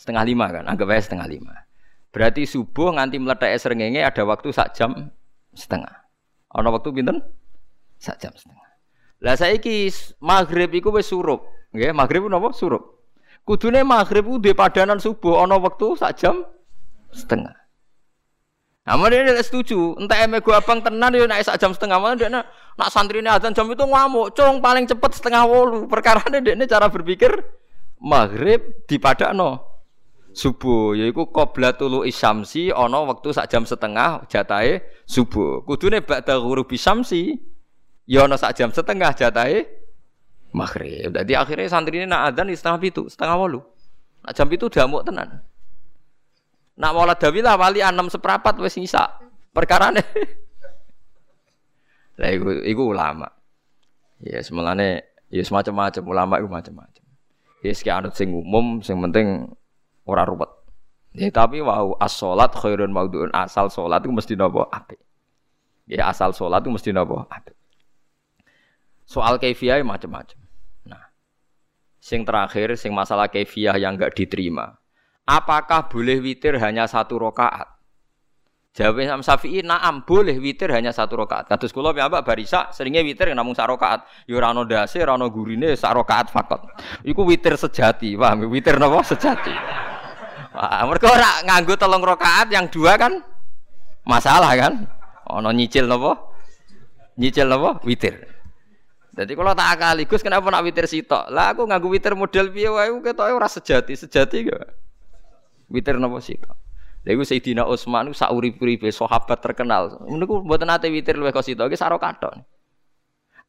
setengah lima kan, anggap aja setengah lima. Berarti subuh nganti meletak serengenge ada waktu sak jam setengah. Ono waktu binten? Sak jam setengah. Lah saiki maghrib iku wis surup, nggih, maghrib napa surup. Kudune maghrib di padanan subuh ono waktu sak jam setengah. Namun dia tidak setuju. Entah eme gua abang tenan dia naik jam setengah malam dia nak, nak santri ini jam itu ngamuk. Cong paling cepet setengah wolu. Perkara dia ini cara berpikir maghrib di no subuh. Yaiku tulu isamsi ono waktu sak jam setengah jatai subuh. Kudune ba'da ghurubi samsi. Ya ono sak jam setengah jatai maghrib. Jadi akhirnya santri ini nak azan di setengah itu, setengah wolu. Nak jam itu mau tenan. Nak mau dawi lah wali enam seperapat wes nyisa. Perkara nih. Lah iku, iku ulama. Ya semelane ya semacam-macam ulama iku macam-macam. Ya sik anut sing umum, sing penting ora ruwet. Ya tapi wau as-salat khairun maudhu'un. Asal salat itu mesti napa apik. Ya asal salat itu mesti napa apik. Soal kefiah macam-macam. Nah, sing terakhir sing masalah kefiah yang enggak diterima apakah boleh witir hanya satu rokaat? Jawab Imam Syafi'i, naam boleh witir hanya satu rokaat. Kados kula piyambak barisa seringnya witir namung sak rokaat. Ya ora ana gurine, sak rokaat fakot. Iku witir sejati, paham? Witir napa sejati. Wah, mereka ora nganggo telung rokaat yang dua kan masalah kan? Ana nyicil napa? Nyicil napa? Witir. Jadi kalau tak akaligus kenapa nak witir sitok? Lah aku nganggo witir model piye wae ketoke ora sejati, sejati gak? Witir napa sita? Lha iku Sayyidina Utsman sak urip-uripe sahabat terkenal. Niku mboten nate witir luwih kok sita iki saro kathok.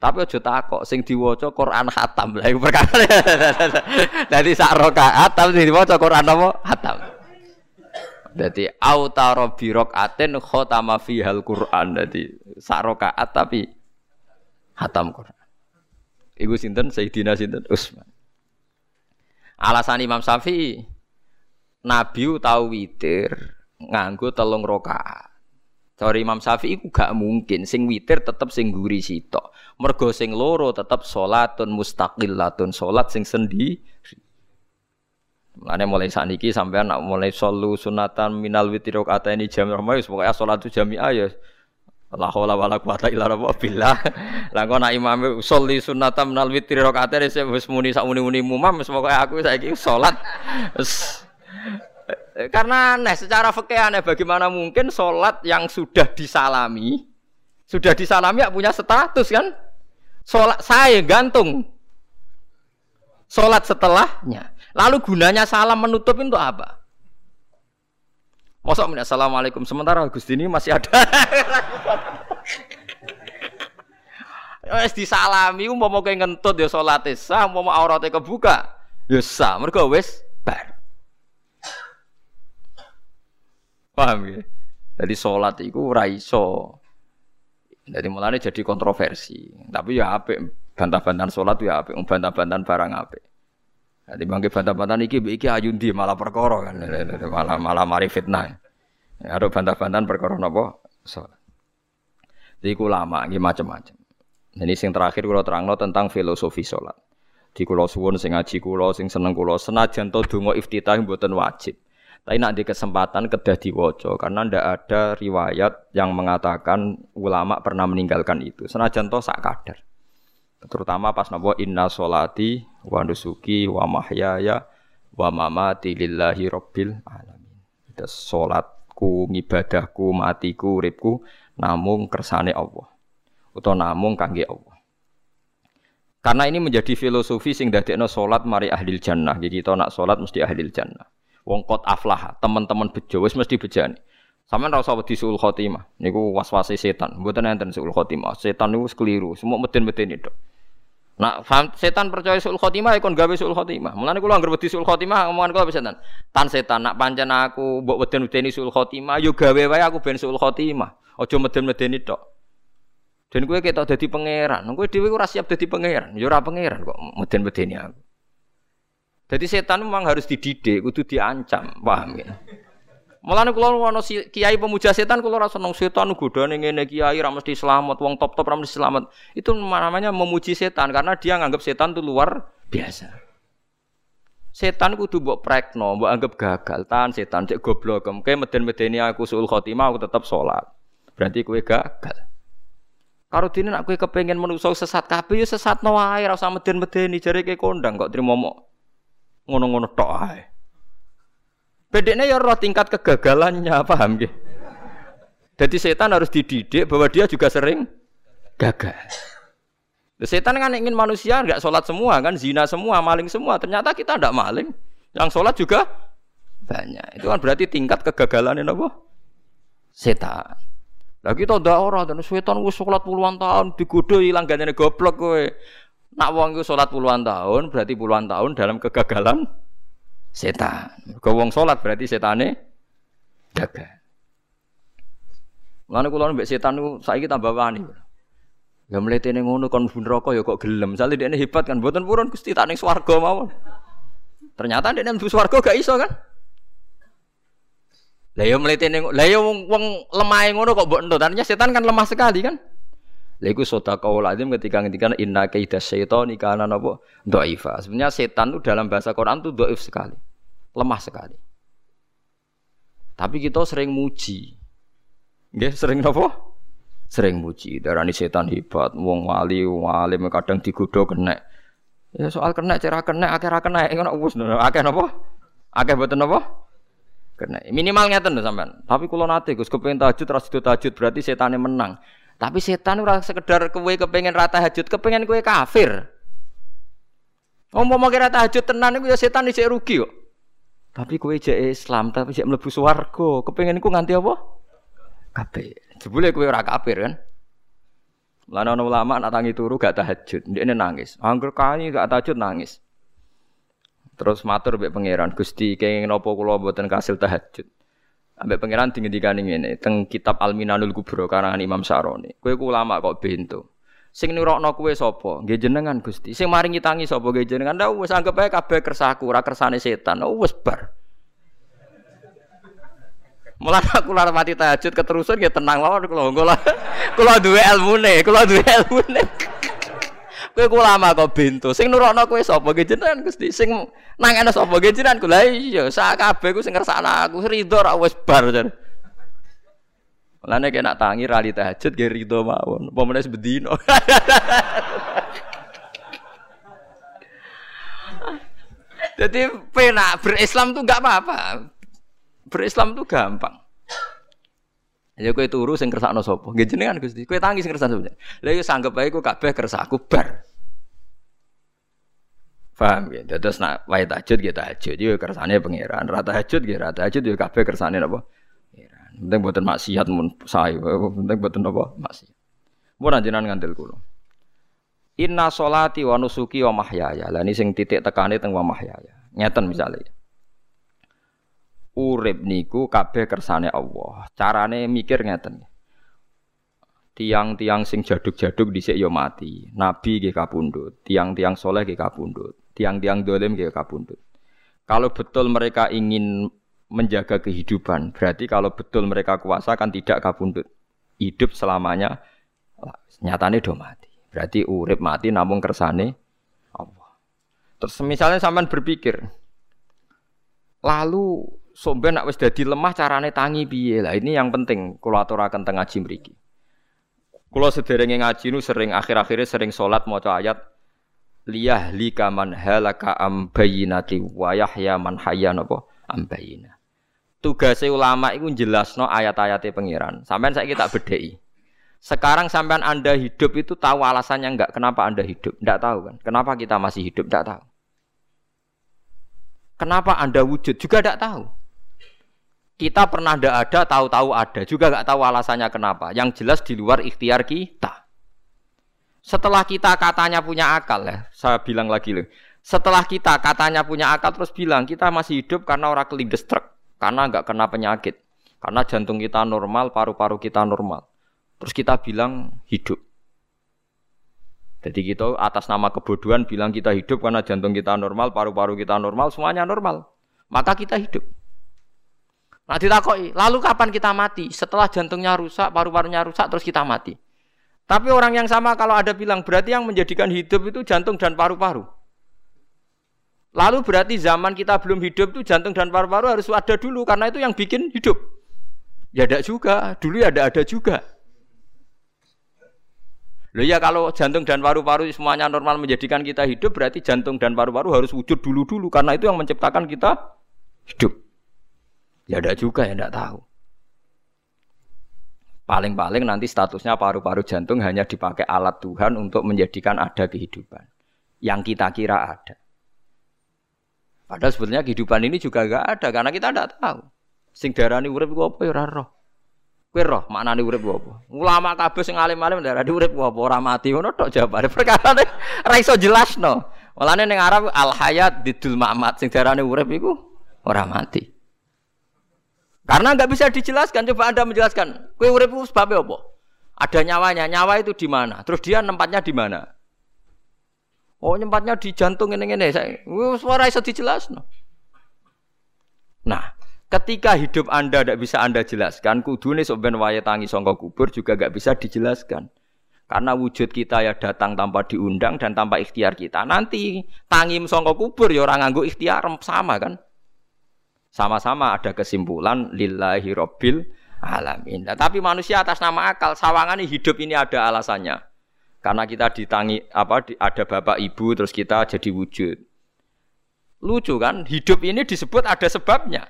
Tapi aja takok sing diwaca Quran khatam. Lah iku perkara. Dadi sak rakaat tapi diwaca Quran apa? Khatam. Dadi autara bi rakaatin khatama fihal Quran. Dadi sak rakaat tapi khatam Quran. Iku sinten Sayyidina sinten Utsman. Alasan Imam Syafi'i Nabi tahu witir nganggo telung rakaat. Cara Imam Syafi'i ku gak mungkin sing witir tetep sing guri sitok. Mergo sing loro tetep salatun mustaqillatun, salat sing sendiri. Mulane mulai saniki sampean nak mulai solu sunatan minal witir kata ini jam rahmah wis pokoke salat jami'ah ya La haula wala quwata illa billah. Lah kok nak imam sholli sunatan minal witir rakaat wis muni sak muni-muni mumam wis pokoke aku saiki salat karena aneh secara fikih aneh bagaimana mungkin sholat yang sudah disalami sudah disalami ya punya status kan? Sholat saya gantung. Sholat setelahnya. Lalu gunanya salam menutup itu apa? Mosok assalamualaikum. Sementara Gusti ini masih ada. Wes disalami umpama kowe ngentut ya salate sah. Umpama aurate kebuka ya sah. Mergo wis bar Paham ya? Jadi sholat itu raiso Jadi mulane jadi kontroversi. Tapi ya apik bantah-bantahan salat ya apik, bantah-bantahan barang apik. Jadi bangke bantah-bantahan iki iki ayundi malah perkara kan. Malah malah mari fitnah. Ya, ada bantah-bantahan perkara napa? Salat. Jadi ulama iki macam-macam. Jadi sing terakhir kula terangno tentang filosofi salat. Di kula suwun sing ngaji kula sing seneng kula senajan to donga iftitah mboten wajib. Tapi nak di kesempatan kedah diwaca karena ndak ada riwayat yang mengatakan ulama pernah meninggalkan itu. Senajan to sak kadar. Terutama pas napa inna solati wa nusuki wa mahyaya wa mamati lillahi rabbil alamin. Itu salatku, ngibadahku, matiku, uripku namung kersane Allah. Utawa namung kangge Allah. Karena ini menjadi filosofi sing dadekno salat mari ahli jannah. Jadi kita nak salat mesti ahli jannah. Wong kot aflah, teman-teman bejo wis mesti bejani. Sampeyan ora usah wedi suul khotimah. Niku waswase setan. Mboten enten suul khotimah. Setan niku keliru. Semua meden-meden itu. Nak setan percaya suul khotimah ikon gawe suul khotimah. Mulane kula anggere wedi suul khotimah omongan kula setan. Tan setan nak pancen aku mbok weden-wedeni suul khotimah yo gawe wae aku ben suul khotimah. Aja meden-medeni tok. Dan kowe ketok dadi pangeran. Kowe dhewe ora siap dadi pangeran. Ora pangeran kok meden-medeni aku. Jadi setan memang harus dididik, kudu diancam, paham ya? Mulane kula ana kiai pemuja setan kula ora seneng setan godane ngene kiai ra mesti selamat, wong top-top ra mesti selamat. Itu namanya memuji setan karena dia nganggap setan itu luar biasa. Setan kudu mbok prekno, mbok anggap gagal. Tan setan cek goblok, kemke meden-medeni aku suul khotimah aku tetap sholat. Berarti kowe gagal. Karo dene nek kowe kepengin menungso sesat kabeh ya sesatno wae ora usah meden-medeni jare ke kondang kok trimo mok ngono-ngono tok ae. Bedeknya ya roh tingkat kegagalannya, paham nggih? Jadi setan harus dididik bahwa dia juga sering gagal. Setan kan ingin manusia nggak sholat semua kan, zina semua, maling semua. Ternyata kita tidak maling, yang sholat juga banyak. Itu kan berarti tingkat kegagalan apa? Setan. Lagi kita udah orang dan setan gue sholat puluhan tahun digodoh hilang gantinya goblok gue. Nak wong iku salat puluhan tahun berarti puluhan tahun dalam kegagalan setan. Kau wong salat berarti setane gagal. Mulane kula mbek setan niku saiki tambah wani. Ya mletene ngono kon mlebu neraka ya kok gelem. Sale dekne hebat kan mboten purun Gusti tak ning swarga mawon. Ternyata dekne mlebu swarga gak iso kan? Lah ya mletene lah ya wong, wong lemah ngono kok mbok entuk. Ternyata setan kan lemah sekali kan? Lha sota kau lazim ketika ngendikan inna kaida syaitani kana napa dhaifa. Sebenarnya setan itu dalam bahasa Quran itu dhaif sekali. Lemah sekali. Tapi kita sering muji. Nggih, sering napa? Sering muji. Darani setan hebat, wong wali, wong alim kadang digodho kena. Ya soal kena cara kena akeh ra kena ngono wis akeh napa? Akeh boten napa? Kena. Minimal ngeten lho sampean. Tapi kula nate Gus kepengin tahajud ras tahajud berarti setane menang. Tapi setan ora sekedar kowe kepengen rata hajut, kepengen kowe kafir. Ngomong kira tahajud tenan iku ya setan isih rugi kok. Tapi kowe jek Islam, tapi jek mlebu swarga, kepengen iku nganti apa? Kafir. Jebule kowe ora kafir kan? Lan ana ulama nak tangi turu gak tahajud, ndekne nangis. Angger kani gak tahajud nangis. Terus matur mbek pangeran, Gusti kenging napa kula mboten kasil tahajud. Ambek pangeran dingendikane ngene teng kitab Al-Minanul Kubra karangan Imam Saroni. Kowe ku ulama kok bento. Sing nurokno kowe sapa? Nggih jenengan Gusti. Sing maringi tangi sapa? Nggih jenengan. Lah wis anggap ae kabeh kersaku, ora kersane setan. Oh wis bar. Mulane aku lara mati tahajud keterusan ya tenang mawon kula. Kula duwe ilmune, kula duwe ilmune. Kowe lama kok bento. Sing nurokno kowe sapa ge jenengan Gusti? Sing nangene sapa ge jenengan? Lah iya, sak kabeh ku sing ngersakno aku rido ra wis bar jar. Mulane kena tangi rali tahajud ge rido mawon. Apa meneh bedino. Jadi penak berislam tuh gak apa-apa. Berislam tuh gampang. Ya kowe turu sing kersakno sapa? Nggih jenengan Gusti. Kowe tangi sing kersakno sapa? Lah ya sanggep ae ku kabeh kersaku bar. Paham ya? Terus nak wae tahajud ya tahajud ya kersane pangeran. Ra tahajud ya ra tahajud ya kabeh kersane napa? Pangeran. Penting boten maksiat mun sae. Penting boten napa? Maksiat. Mun jenengan ngandel kula. Inna sholati wa nusuki wa mahyaya. Lah ini sing titik tekane teng wa mahyaya. Ngeten misalnya urip niku kabeh kersane Allah. Carane mikir ngeten. tiang-tiang sing jaduk-jaduk dhisik yo mati. Nabi nggih kapundhut, tiang-tiang soleh nggih kapundhut, tiang-tiang dolim nggih kapundhut. Kalau betul mereka ingin menjaga kehidupan, berarti kalau betul mereka kuasa kan tidak kapundhut. Hidup selamanya nyatane do mati. Berarti urip mati namun kersane Allah. Terus misalnya sampean berpikir, lalu somben nak wis dadi lemah carane tangi piye lah ini yang penting kula aturaken teng ngaji mriki. Kula sederenge ngaji nu sering akhir-akhirnya sering salat maca ayat liyah lika man halaka am bayyinati wa yahya man hayya napa am bayyina. Tugase ulama iku jelasno ayat-ayate pangeran. Sampeyan saiki tak bedheki. Sekarang sampean Anda hidup itu tahu alasannya enggak? Kenapa Anda hidup? Enggak tahu kan? Kenapa kita masih hidup? Enggak tahu. Kenapa Anda wujud? Juga enggak tahu. Kita pernah tidak ada, tahu-tahu ada, juga nggak tahu alasannya kenapa. Yang jelas di luar ikhtiar kita. Setelah kita katanya punya akal ya, saya bilang lagi loh. Setelah kita katanya punya akal terus bilang kita masih hidup karena orang kelindes truk, karena nggak kena penyakit, karena jantung kita normal, paru-paru kita normal. Terus kita bilang hidup. Jadi kita atas nama kebodohan bilang kita hidup karena jantung kita normal, paru-paru kita normal, semuanya normal. Maka kita hidup. Nah ditakoi, lalu kapan kita mati? Setelah jantungnya rusak, paru-parunya rusak, terus kita mati. Tapi orang yang sama kalau ada bilang berarti yang menjadikan hidup itu jantung dan paru-paru. Lalu berarti zaman kita belum hidup itu jantung dan paru-paru harus ada dulu karena itu yang bikin hidup. Ya ada juga, dulu ya ada ada juga. Loh ya kalau jantung dan paru-paru semuanya normal menjadikan kita hidup berarti jantung dan paru-paru harus wujud dulu-dulu karena itu yang menciptakan kita hidup. Ya ada juga ya tidak tahu. Paling-paling nanti statusnya paru-paru jantung hanya dipakai alat Tuhan untuk menjadikan ada kehidupan. Yang kita kira ada. Padahal sebetulnya kehidupan ini juga gak ada karena kita tidak tahu. Sing darani urip ku apa ya roh. Kowe roh maknane urip ku apa? Ulama kabeh sing alim-alim darani urip ku apa ora mati ngono tok jawabane. Perkara ora iso jelasno. Mulane ning Arab al hayat didul mamat sing darani urip iku ora mati. Karena nggak bisa dijelaskan. Coba anda menjelaskan. Kue urip sebabnya apa? Ada nyawanya. Nyawa itu di mana? Terus dia nempatnya di mana? Oh nempatnya di jantung ini ini. Saya suara bisa dijelaskan. Nah, ketika hidup anda tidak bisa anda jelaskan, kudu nih soben waya tangi songkok kubur juga nggak bisa dijelaskan. Karena wujud kita ya datang tanpa diundang dan tanpa ikhtiar kita. Nanti tangi songkok kubur ya orang nganggu ikhtiar sama kan? Sama-sama ada kesimpulan lillahi robbil alamin. Nah, tapi manusia atas nama akal, sawangan hidup ini ada alasannya. Karena kita ditangi apa ada bapak ibu terus kita jadi wujud. Lucu kan? Hidup ini disebut ada sebabnya.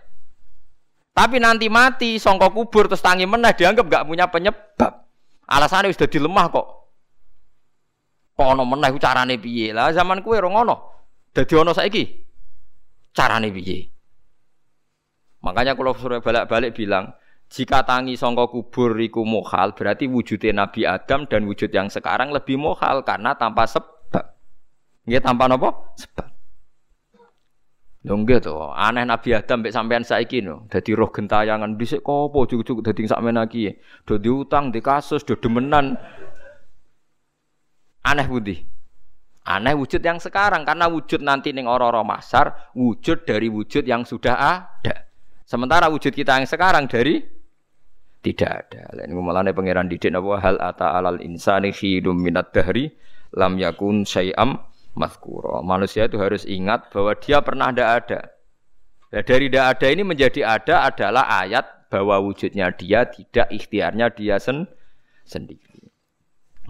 Tapi nanti mati songkok kubur terus tangi menah dianggap gak punya penyebab. Alasannya sudah dilemah kok. Kok ono menah carane piye? Lah zaman kue ora ngono. Dadi ono saiki. Carane piye? Makanya kalau suruh balik-balik bilang, jika tangi songko kubur iku mohal, berarti wujudnya Nabi Adam dan wujud yang sekarang lebih mohal karena tanpa sebab. Nggih tanpa nopo? Sebab. Nggih to, aneh Nabi Adam mbek sampean saiki no. Dadi roh gentayangan dhisik kopo cukup-cukup dadi sakmen iki. Do diutang, di kasus, do demenan. Aneh budi. Aneh wujud yang sekarang karena wujud nanti ning ora-ora masar, wujud dari wujud yang sudah ada. Sementara wujud kita yang sekarang dari tidak ada. Lain ngomongane pangeran didik napa hal ata alal insani khidum minat dahri lam yakun syai'am mazkura. Manusia itu harus ingat bahwa dia pernah tidak ada. Nah, dari tidak ada ini menjadi ada adalah ayat bahwa wujudnya dia tidak ikhtiarnya dia sen sendiri.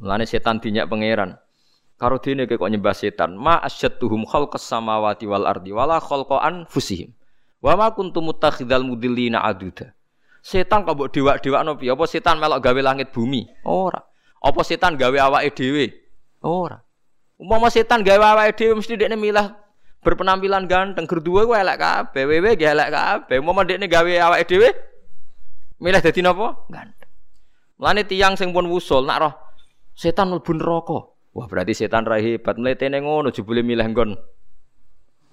Mulane setan dinyak pangeran. Karo dene kok nyembah setan, ma asyadduhum khalqas samawati wal ardi wala khalqa fusihim. Wa ma kuntum mutakhidal mudillina aduda. Setan kok mbok dewak-dewakno piye? Apa setan melok gawe langit bumi? Ora. Apa setan gawe awake dhewe? Ora. Umpama setan gawe awake dhewe mesti dekne milah berpenampilan ganteng, gerduwe ku elek kabeh, wewe ge elek kabeh. Umpama dekne gawe awake dhewe milih dadi napa? Ganteng. Mulane tiyang sing pun wusul nak roh setan mlebu neraka. Wah, berarti setan ra hebat mletene ngono jebule milih nggon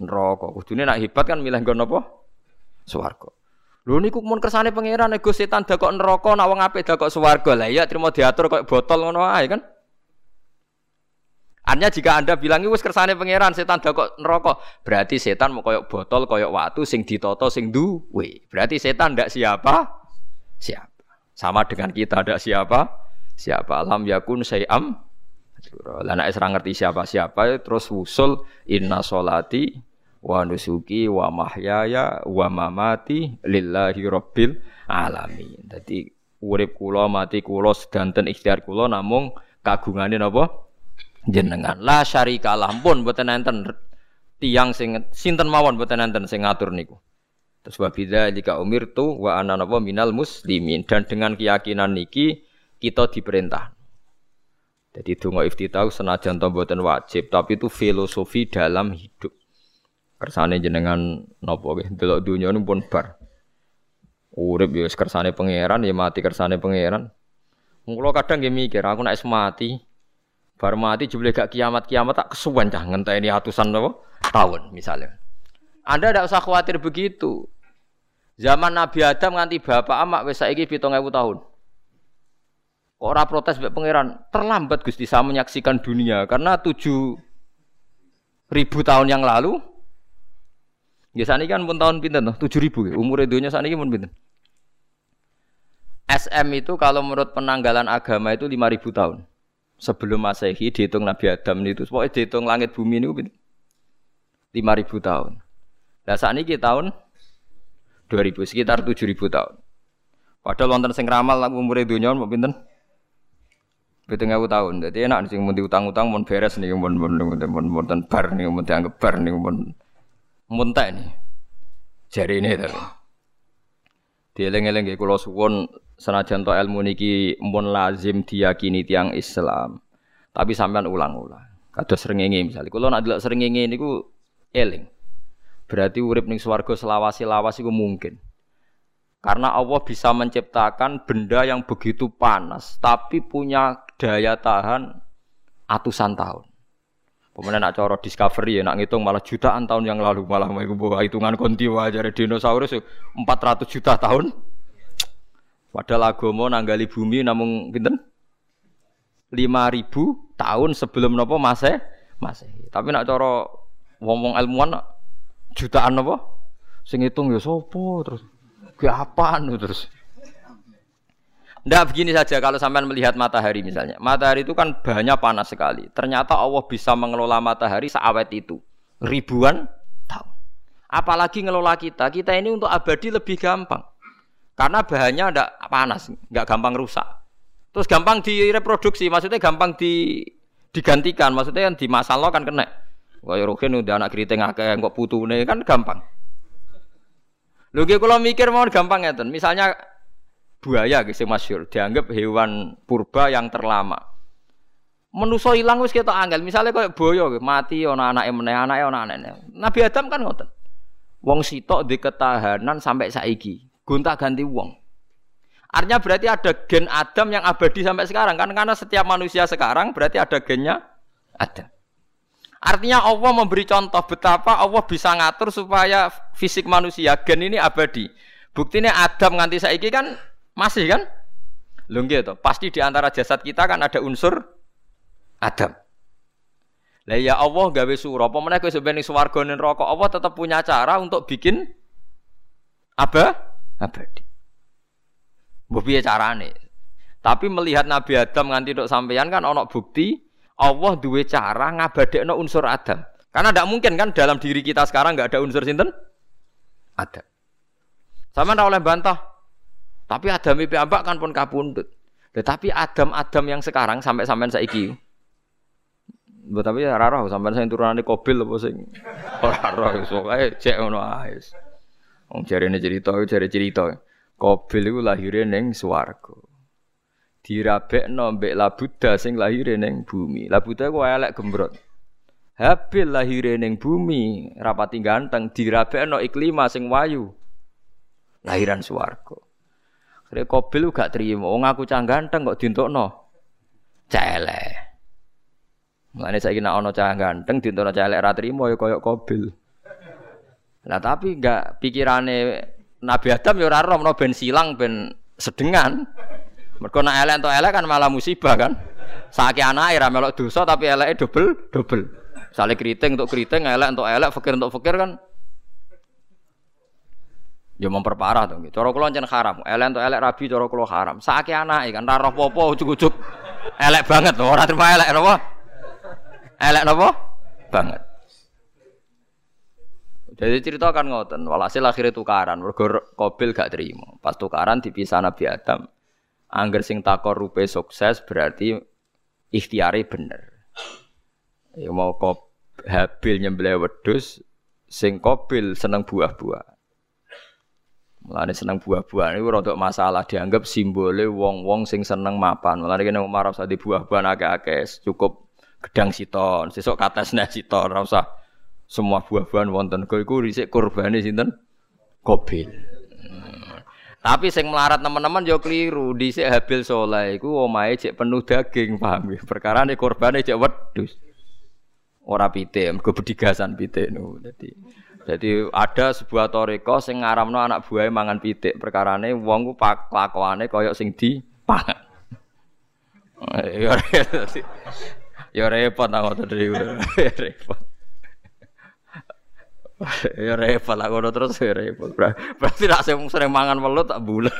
neraka. Kudune nak hebat kan milih nggon apa? Swarga. Lho niku mun kersane pangeran ego setan dakok neraka nak wong apik dakok swarga. Lah iya terima diatur kok botol ngono ae kan. Artinya jika Anda bilang itu kersane pangeran setan dakok neraka, berarti setan mau koyok botol, koyok watu sing ditoto sing duwe. Berarti setan ndak siapa? Siapa. Sama dengan kita ndak siapa? Siapa? Alam yakun sayam. Lah nek ngerti siapa-siapa terus wusul inna solati wa nusuki wa mahyaya wa mamati lillahi rabbil alamin. Dadi urip kula mati kula sedanten ikhtiar kula namung kagungane napa jenengan. La syarika lah pun mboten enten tiyang sing sinten mawon mboten enten sing ngatur niku. Terus wa bidzalika umirtu wa ana napa minal muslimin dan dengan keyakinan niki kita diperintah. Jadi donga iftitah senajan to mboten wajib, tapi itu filosofi dalam hidup. Kersane jenengan nopo nggih delok dunya pun bar. Urip ya kersane pangeran ya mati kersane pangeran. Mula kadang nggih mikir aku nek mati bar mati jebule gak kiamat-kiamat tak kesuwen cah ngenteni atusan nopo tahun misalnya. Anda tidak usah khawatir begitu. Zaman Nabi Adam nganti bapak amak wis saiki 7000 tahun. Orang protes mbek pangeran, terlambat Gusti saya menyaksikan dunia karena tujuh ribu tahun yang lalu Ya ini kan pun tahun pinten tujuh ribu ya. Umur dunia saat ini pun pinten. SM itu kalau menurut penanggalan agama itu lima ribu tahun. Sebelum Masehi dihitung Nabi Adam itu, pokoknya dihitung langit bumi ini lima ribu tahun. Nah saat ini tahun 2000 sekitar tujuh ribu tahun. Padahal wonten sing ramal umur dunia mau pinten? Pitung ewu tahun. Jadi enak sing mun utang-utang mun beres nih mun mun mun mun bar nih mun dianggap bar nih mun muntah ini. Jari ini tapi. Dieling-eling nggih kula suwun senajan to ilmu niki mun lazim diyakini tiang Islam. Tapi sampean ulang-ulang. Kados srengenge misalnya kula nak delok srengenge niku eling. Berarti urip ning swarga selawasi-lawas iku mungkin. Karena Allah bisa menciptakan benda yang begitu panas tapi punya daya tahan atusan tahun. Kemudian nak coro discovery ya nak ngitung malah jutaan tahun yang lalu malah mau bawa hitungan konti wajar dinosaurus 400 juta tahun. Padahal agama nanggali bumi namun pinten? 5000 tahun sebelum nopo mase mase. Tapi nak coro ngomong ilmuwan jutaan nopo? Sing hitung ya sopo terus. Ke apaan terus. Tidak begini saja kalau sampai melihat matahari misalnya. Matahari itu kan banyak panas sekali. Ternyata Allah bisa mengelola matahari seawet itu. Ribuan tahun. Apalagi ngelola kita. Kita ini untuk abadi lebih gampang. Karena bahannya tidak panas, nggak gampang rusak. Terus gampang direproduksi, maksudnya gampang di, digantikan, maksudnya yang di masalah kan kena. Kaya Rohin udah anak keriting akeh kok putune kan gampang. Lho kalau mikir mau gampang ya Misalnya buaya gitu masyur dianggap hewan purba yang terlama. Menuso hilang wis kita angel misalnya kayak boyo mati ona anak meneh anake ona anaknya Nabi Adam kan ngoten wong sitok di ketahanan sampai saiki gonta ganti wong. Artinya berarti ada gen Adam yang abadi sampai sekarang kan karena setiap manusia sekarang berarti ada gennya ada Artinya Allah memberi contoh betapa Allah bisa ngatur supaya fisik manusia gen ini abadi. Buktinya Adam nganti saiki kan masih kan? Lho gitu. Pasti di antara jasad kita kan ada unsur Adam. Lah ya Allah gawe surah, apa meneh kowe sampeyan swarga ning Allah tetap punya cara untuk bikin apa? Abadi. Mbok piye carane? Tapi melihat Nabi Adam nganti tok sampeyan kan ana bukti Allah duwe cara ngabadekno unsur Adam. Karena tidak mungkin kan dalam diri kita sekarang nggak ada unsur sinten? Adam. Sama ora oleh bantah. Tapi Adam itu ambak kan pun kapundut. Tetapi Adam-Adam yang sekarang sampai sampai saiki. Mbak tapi ya raro sampai saya turunane kobil apa sing ora roh pokoke cek ngono ae. Wong jarene cerita jare cerita. Kobil iku lahire ning swarga. Dirabekno mbek Labuda sing lahire ning bumi. Labuda ku elek gembrot. Habil lahire ning bumi, rapati ganteng dirabekno iklima sing wayu. Lahiran swarga. Kira kobil gak terima. Wong aku cah ganteng kok dintokno. Cele. Mulane saiki nek ana cah ganteng dintokno celek ra trimo ya koyo kobil. Lah tapi gak pikirane Nabi Adam ya ora roh ben silang ben sedengan. Mergo nek elek entuk elek kan malah musibah kan. Saiki anake ra melok dosa tapi eleke double double. Sale keriting untuk keriting, elek untuk elek, fakir untuk fakir kan Ya memperparah dong. Cara kula jan haram. Elek untuk elek rabi cara kula haram. Saiki anake kan roh apa ujug-ujug elek banget ora terima elek napa? Elek napa? Banget. Jadi cerita kan ngoten, walhasil akhirnya tukaran, mergo Kobil gak terima. Pas tukaran dipisah Nabi Adam. Angger sing takor rupe sukses berarti ikhtiari bener. Ya mau kop Habil nyembelih wedhus, sing Kobil seneng buah-buah. Mulane seneng buah-buahan iku rada masalah dianggap simbole wong-wong sing seneng mapan. Mulane kene Umar usah di buah-buahan akeh-akeh, cukup gedang siton, sesuk kates nek siton, ora usah semua buah-buahan wonten. Kok iku risik kurbane sinten? Kobil. Tapi sing melarat teman-teman yo keliru. Dhisik Habil Soleh iku omahe cek penuh daging, paham ya? Perkara ne korbane cek wedhus. Ora pite, mergo bedigasan pite nu. Dadi jadi ada sebuah toriko sing ngaramno anak buahnya mangan pitik. Perkarane wong ku kelakuane koyok sing di pangan. Ya repot aku tadi repot. Ya repot ngono terus ya repot. Berarti nak sering mangan welut tak bulat.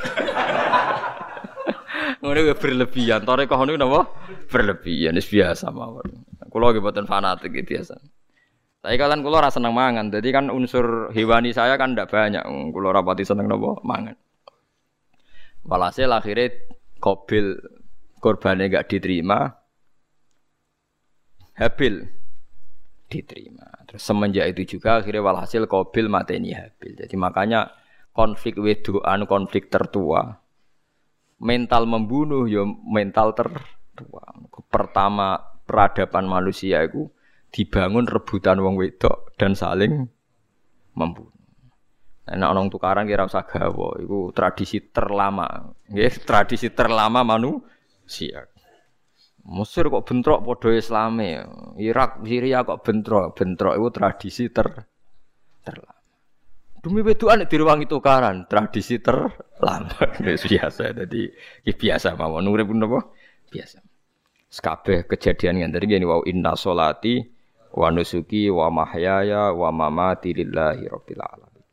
Ngono ya berlebihan. Tore kok ngono napa? Berlebihan wis biasa mawon. Kula nggih boten fanatik biasa. Tapi kalian kulo rasa seneng mangan, jadi kan unsur hewani saya kan tidak banyak. Kulo rapati seneng nopo mangan. Walhasil akhirnya kobil korbannya gak diterima, Habil diterima. Terus semenjak itu juga akhirnya walhasil Kobil mateni Habil. Jadi makanya konflik wedoan, konflik tertua, mental membunuh ya mental tertua. Pertama peradaban manusia itu dibangun rebutan wong wedok dan saling membunuh. Nah, orang tukaran kira usah gawa, itu tradisi terlama, nggih, tradisi terlama manusia. Mesir kok bentrok padha Islame. Irak, Syria kok bentrok. Bentrok itu tradisi ter terlama. Demi wedokan direwangi tukaran, tradisi terlama. biasa. Jadi ya biasa mawon urip napa? Biasa. Sekabeh kejadian yang tadi gini wow inna solati wa nusuki wa mahyaya wa mamati lillahi rabbil alamin.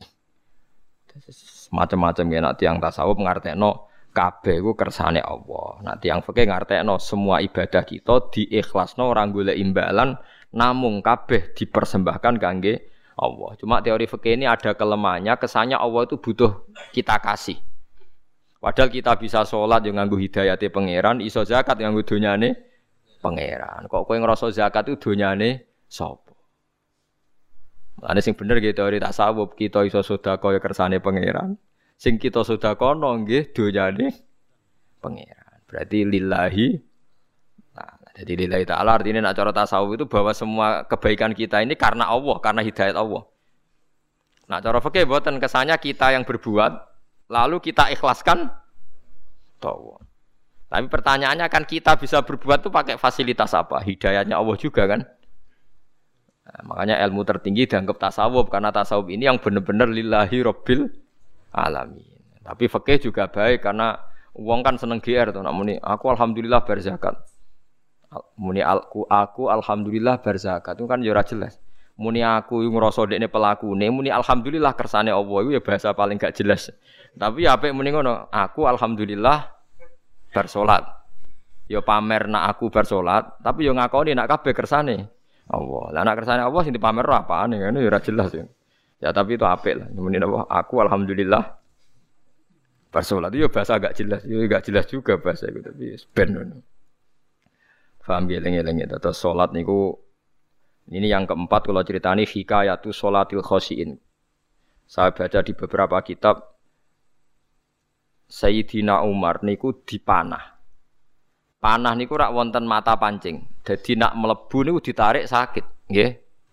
Macam-macam ya nak tiang tasawuf ngartekno kabeh ku kersane Allah. Nah, tiang fikih ngartekno semua ibadah kita diikhlasno orang golek imbalan namung kabeh dipersembahkan kangge Allah. Cuma teori fikih ini ada kelemahannya, kesannya Allah itu butuh kita kasih. Padahal kita bisa sholat yang nganggu hidayati pangeran, iso zakat yang nganggu donyane pangeran. Kok kowe ngerasa zakat itu donyane sapa? Ane sing bener gitu teori tasawuf kita iso sedekah ya kersane pangeran. Sing kita sedakono nggih donyane pangeran. Berarti lillahi Nah, jadi lillahi ta'ala artinya nak cara tasawuf itu bahwa semua kebaikan kita ini karena Allah, karena hidayat Allah. Nah, cara fikih buatan kesannya kita yang berbuat lalu kita ikhlaskan Allah. Tapi pertanyaannya kan kita bisa berbuat tuh pakai fasilitas apa? Hidayatnya Allah juga kan? Nah, makanya ilmu tertinggi dianggap tasawuf karena tasawuf ini yang benar-benar lillahi robbil alamin. Tapi fakih juga baik karena uang kan seneng GR tuh. Namun aku alhamdulillah berzakat. Muni aku, aku alhamdulillah berzakat itu kan jurah ya jelas. Muni aku yang ngerasa dekne pelaku nih, muni alhamdulillah kersane Allah itu ya bahasa paling gak jelas. Tapi ya apa muni ngono, aku alhamdulillah bersolat. Ya pamer nak aku bersolat, tapi yo ya ngakoni nak kabeh kersane Allah. Lah nak kersane Allah sing dipamer apaan ya ya ora jelas ya. Ya tapi itu apik lah. Muni apa? Aku alhamdulillah pas sholat itu ya bahasa agak jelas, ya agak jelas juga bahasa itu tapi ben ngono. Paham ya lengi-lengi terus sholat niku ini yang keempat kalau ceritani hikayatu sholatil khosiin. Saya baca di beberapa kitab Sayyidina Umar niku dipanah. Panah niku rak wonten mata pancing. Jadi nak melebu niku ditarik sakit, nggih.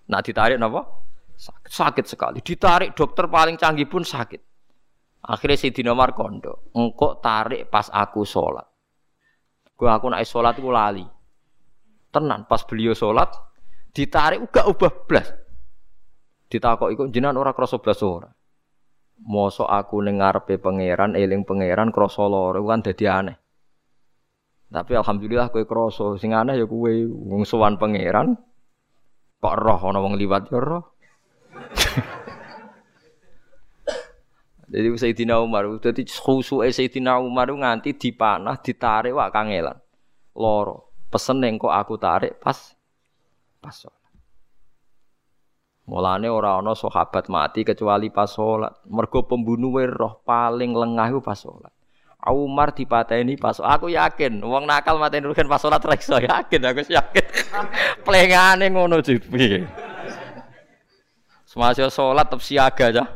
Nak ditarik napa? Sakit, sakit sekali. Ditarik dokter paling canggih pun sakit. Akhirnya si Umar kondo, engkau tarik pas aku sholat. Gue aku naik sholat gue lali. Tenan pas beliau sholat, ditarik uga ubah blas. Ditakok ikut jinan ora kroso blas ora. Mosok aku ning ngarepe pangeran, eling pangeran krasa lara kan dadi aneh. Tapi alhamdulillah kowe krasa, sing aneh ya kowe wong sowan pangeran kok roh ana wong liwat ya roh. Jadi Sayyidina Umar, jadi khusuke Sayyidina Umar nganti dipanah, ditarik wak kangelan. Loro. Pesen neng kok aku tarik pas pas sholat. Mulane ora ana sahabat mati kecuali pas sholat. Mergo pembunuhe roh paling lengah iku pas sholat. Umar dipateni pas aku yakin wong nakal mateni rugen pas sholat ra iso yakin aku yakin. Plengane ngono piye. Semasa sholat tetap siaga aja.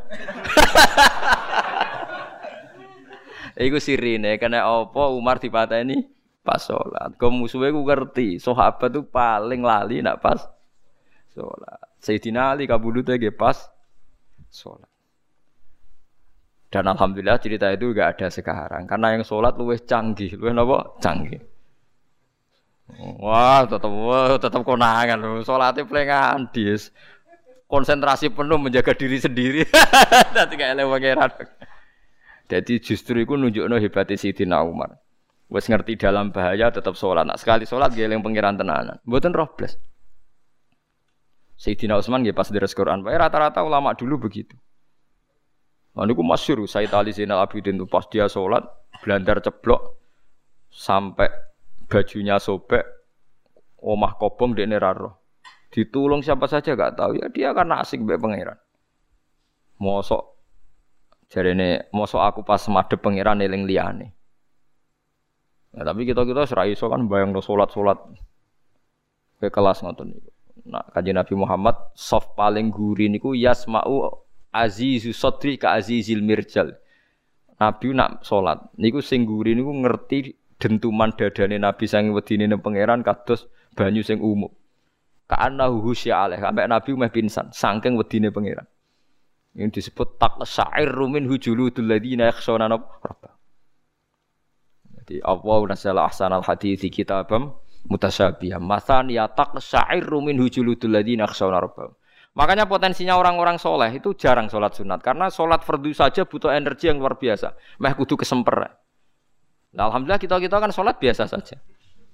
Iku sirine kena apa Umar dipateni pas sholat. Kau musuhnya ku ngerti, sahabat tuh paling lali nak pas sholat. Sayyidina Ali kabudutnya ge pas sholat. Dan alhamdulillah cerita itu gak ada sekarang karena yang sholat luwes canggih, luwes nopo canggih. Wah, tetap wah, tetap konangan loh. Sholatnya pelengan dis. Konsentrasi penuh menjaga diri sendiri. Nanti kayak lewat jadi justru itu nunjukno hebatnya Sayyidina Umar. Wes ngerti dalam bahaya tetap sholat. Nak sekali sholat geleng pengiran tenanan. Buatan robles. Sayyidina Utsman nggih pas deres Quran. Rata-rata ulama dulu begitu. Nah, niku masyhur Said Ali Zainal Abidin itu pas dia sholat blandar ceblok sampai bajunya sobek omah kobong di neraro. Ditulung siapa saja gak tahu ya dia karena asik be pangeran. Mosok ini mosok aku pas madhep pangeran eling liyane. Nah, tapi kita-kita serai iso kan bayang do salat-salat ke kelas niku. Nah, kanjeng Nabi Muhammad soft paling guri niku yasma'u azizu sodri ka azizil mirjal. Nabi nak salat niku sing guri niku ngerti dentuman dadane Nabi sange wedine pangeran kados banyu sing umum. Ka'annahu husya alaih, sampai Nabi meh pingsan saking wedine pangeran. Yang disebut tak syair rumin hujuludul ladina yakhshawna rabbah. Jadi Allah nasala ahsanal hadithi kitabam mutasyabihah. Masan ya tak syair rumin hujuludul ladina yakhshawna rabbah. Makanya potensinya orang-orang soleh itu jarang sholat sunat karena sholat fardu saja butuh energi yang luar biasa. Meh kudu kesemper. Nah, alhamdulillah kita kita kan sholat biasa saja.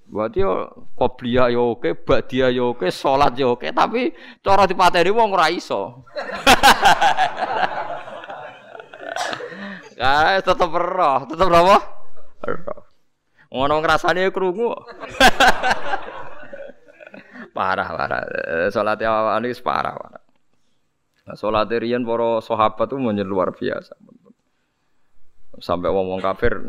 Buat yo qobliya yo oke, ba'diyah yo oke, salat yo oke, tapi cara dipateni wong ora iso. Kae tetep roh, tetep? Roh. Ngono ngrasane krungu. parah, parah. Salat awake wis parah, parah. Nah, salat riyen para sahabat itu luar biasa. Sampai wong-wong kafir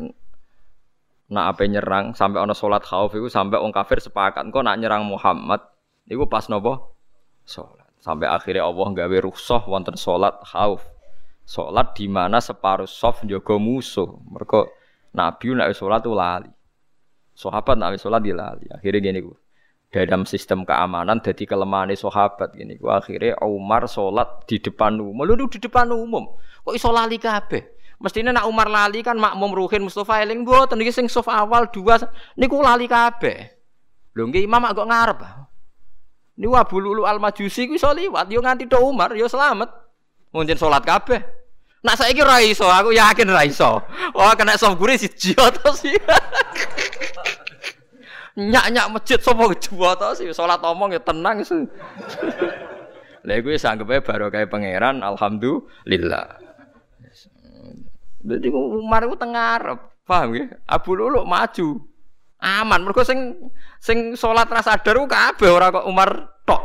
nak apa nyerang sampai ono sholat khauf itu sampai orang kafir sepakat kok nak nyerang Muhammad? Itu pas nopo? Sholat sampai akhirnya Allah gawe rukhsah wonten sholat khauf. Sholat di mana separuh soft jogo musuh. Mereka Nabi nak sholat itu lali. Sahabat nak sholat di lali akhirnya gini gue dalam sistem keamanan jadi kelemahan sahabat gini gue akhirnya Umar sholat di depan umum lu di depan umum kok iso lali kabeh Mestinya nak Umar lali kan makmum ruhin Mustafa eling mboten iki sing sof awal dua niku lali kabeh. Lho nggih imam kok ngarep. Niku Abu Lulu Al Majusi ku iso liwat yo nganti do Umar yo selamat. Munjen salat kabeh. Nak saiki ra iso, aku yakin ra iso. Wah kena sof guri siji to sih. Nyak-nyak masjid sapa juwa to sih salat omong ya tenang sih. Lha iku wis anggepe barokah pangeran alhamdulillah. Jadi Umar itu tengah Arab, paham ya? Abu Lulu maju, aman. Mereka sing sing sholat rasa sadar ku kabeh ora kok Umar tok.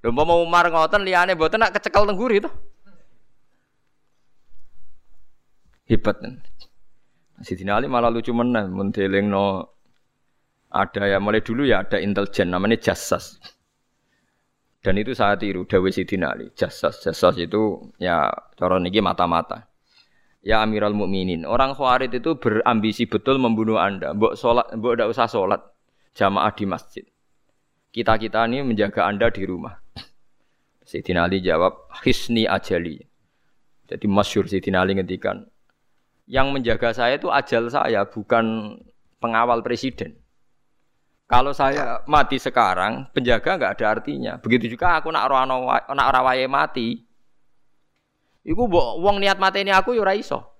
Lho mau Umar ngoten liyane mboten nak kecekel tengguri itu. Hebat. Sidina Ali malah lucu menan mun no ada ya mulai dulu ya ada intelijen namanya jassas. Dan itu saat tiru Dawe Sidina Ali. Jassas, jassas itu ya cara niki mata-mata. Ya Amirul Mukminin, orang Khawarij itu berambisi betul membunuh Anda. Mbok salat, mbok tidak usah salat jamaah di masjid. Kita-kita ini menjaga Anda di rumah. Sayyidina Ali jawab, "Hisni ajali." Jadi masyur Sayyidina Ali ngetikan, yang menjaga saya itu ajal saya, bukan pengawal presiden. Kalau saya mati sekarang, penjaga nggak ada artinya. Begitu juga aku nak orang nak mati, Iku mbok wong niat mateni aku ya ora iso.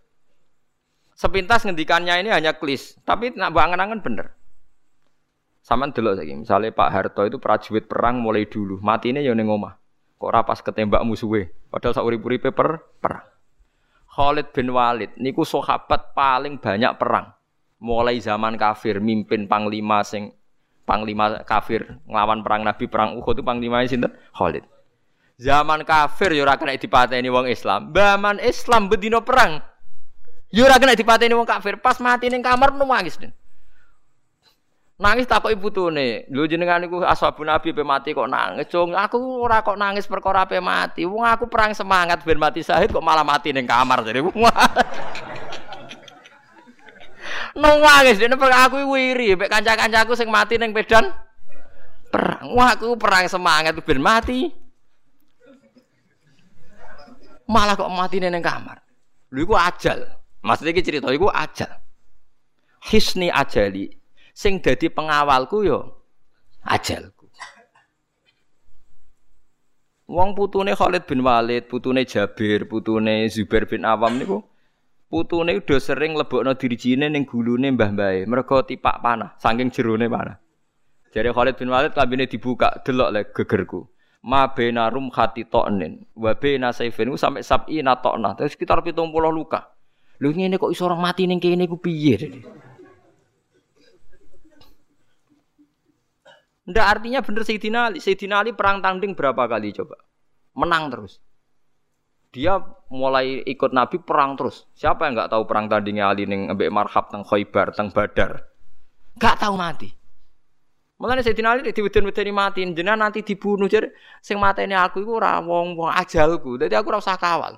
Sepintas ngendikannya ini hanya klis, tapi nak mbok angen-angen bener. Saman delok saiki, misalnya Pak Harto itu prajurit perang mulai dulu, matine ya ning omah. Kok ora pas ketembak musuhe, padahal sak urip-uripe per perang. Khalid bin Walid niku sahabat paling banyak perang. Mulai zaman kafir mimpin panglima sing panglima kafir nglawan perang Nabi perang Uhud itu panglima sinten? Khalid. Zaman kafir yo ora kena dipateni wong Islam. Zaman Islam bedino perang. Yo ora kena dipateni wong kafir. Pas mati ning kamar nangis. Nangis takok ibu tune. Lho jenengan niku ashabun Nabi pe mati kok nangis. Cung, aku ora kok nangis perkara pe mati. Wong aku perang semangat ben mati syahid kok malah mati ning kamar. Jadi Nangis dene aku wiri mek kanca-kancaku sing mati ning pedan perang. Wah, aku perang semangat ben mati. Malah kok mati ning kamar. Lho iku ajal. Maksudnya iki cerita iku ajal. Hisni ajali. Sing dadi pengawalku yo ajalku. Wong putune Khalid bin Walid, putune Jabir, putune Zubair bin Awam niku putune udah sering lebokno dirijine ning gulune mbah mbahe. Mergo tipak panah, saking jerone panah. Jare Khalid bin Walid kambine dibuka, delok le gegerku ma bena rum khati to'nin wa bena saifin sampai sabi natokna terus sekitar pitung puluh luka lu ini kok iso orang mati ning kene ku piye Ndak artinya bener Sayyidina Ali. Sayyidina Ali perang tanding berapa kali coba? Menang terus. Dia mulai ikut Nabi perang terus. Siapa yang nggak tahu perang tandingnya Ali ning ambek Marhab teng Khaibar teng Badar? Gak tahu mati. Mulane Sayyidina Ali diweden-wedeni mati, jenengan nanti dibunuh jadi sing mateni aku iku ora wong-wong ajalku. Dadi aku ora kawal.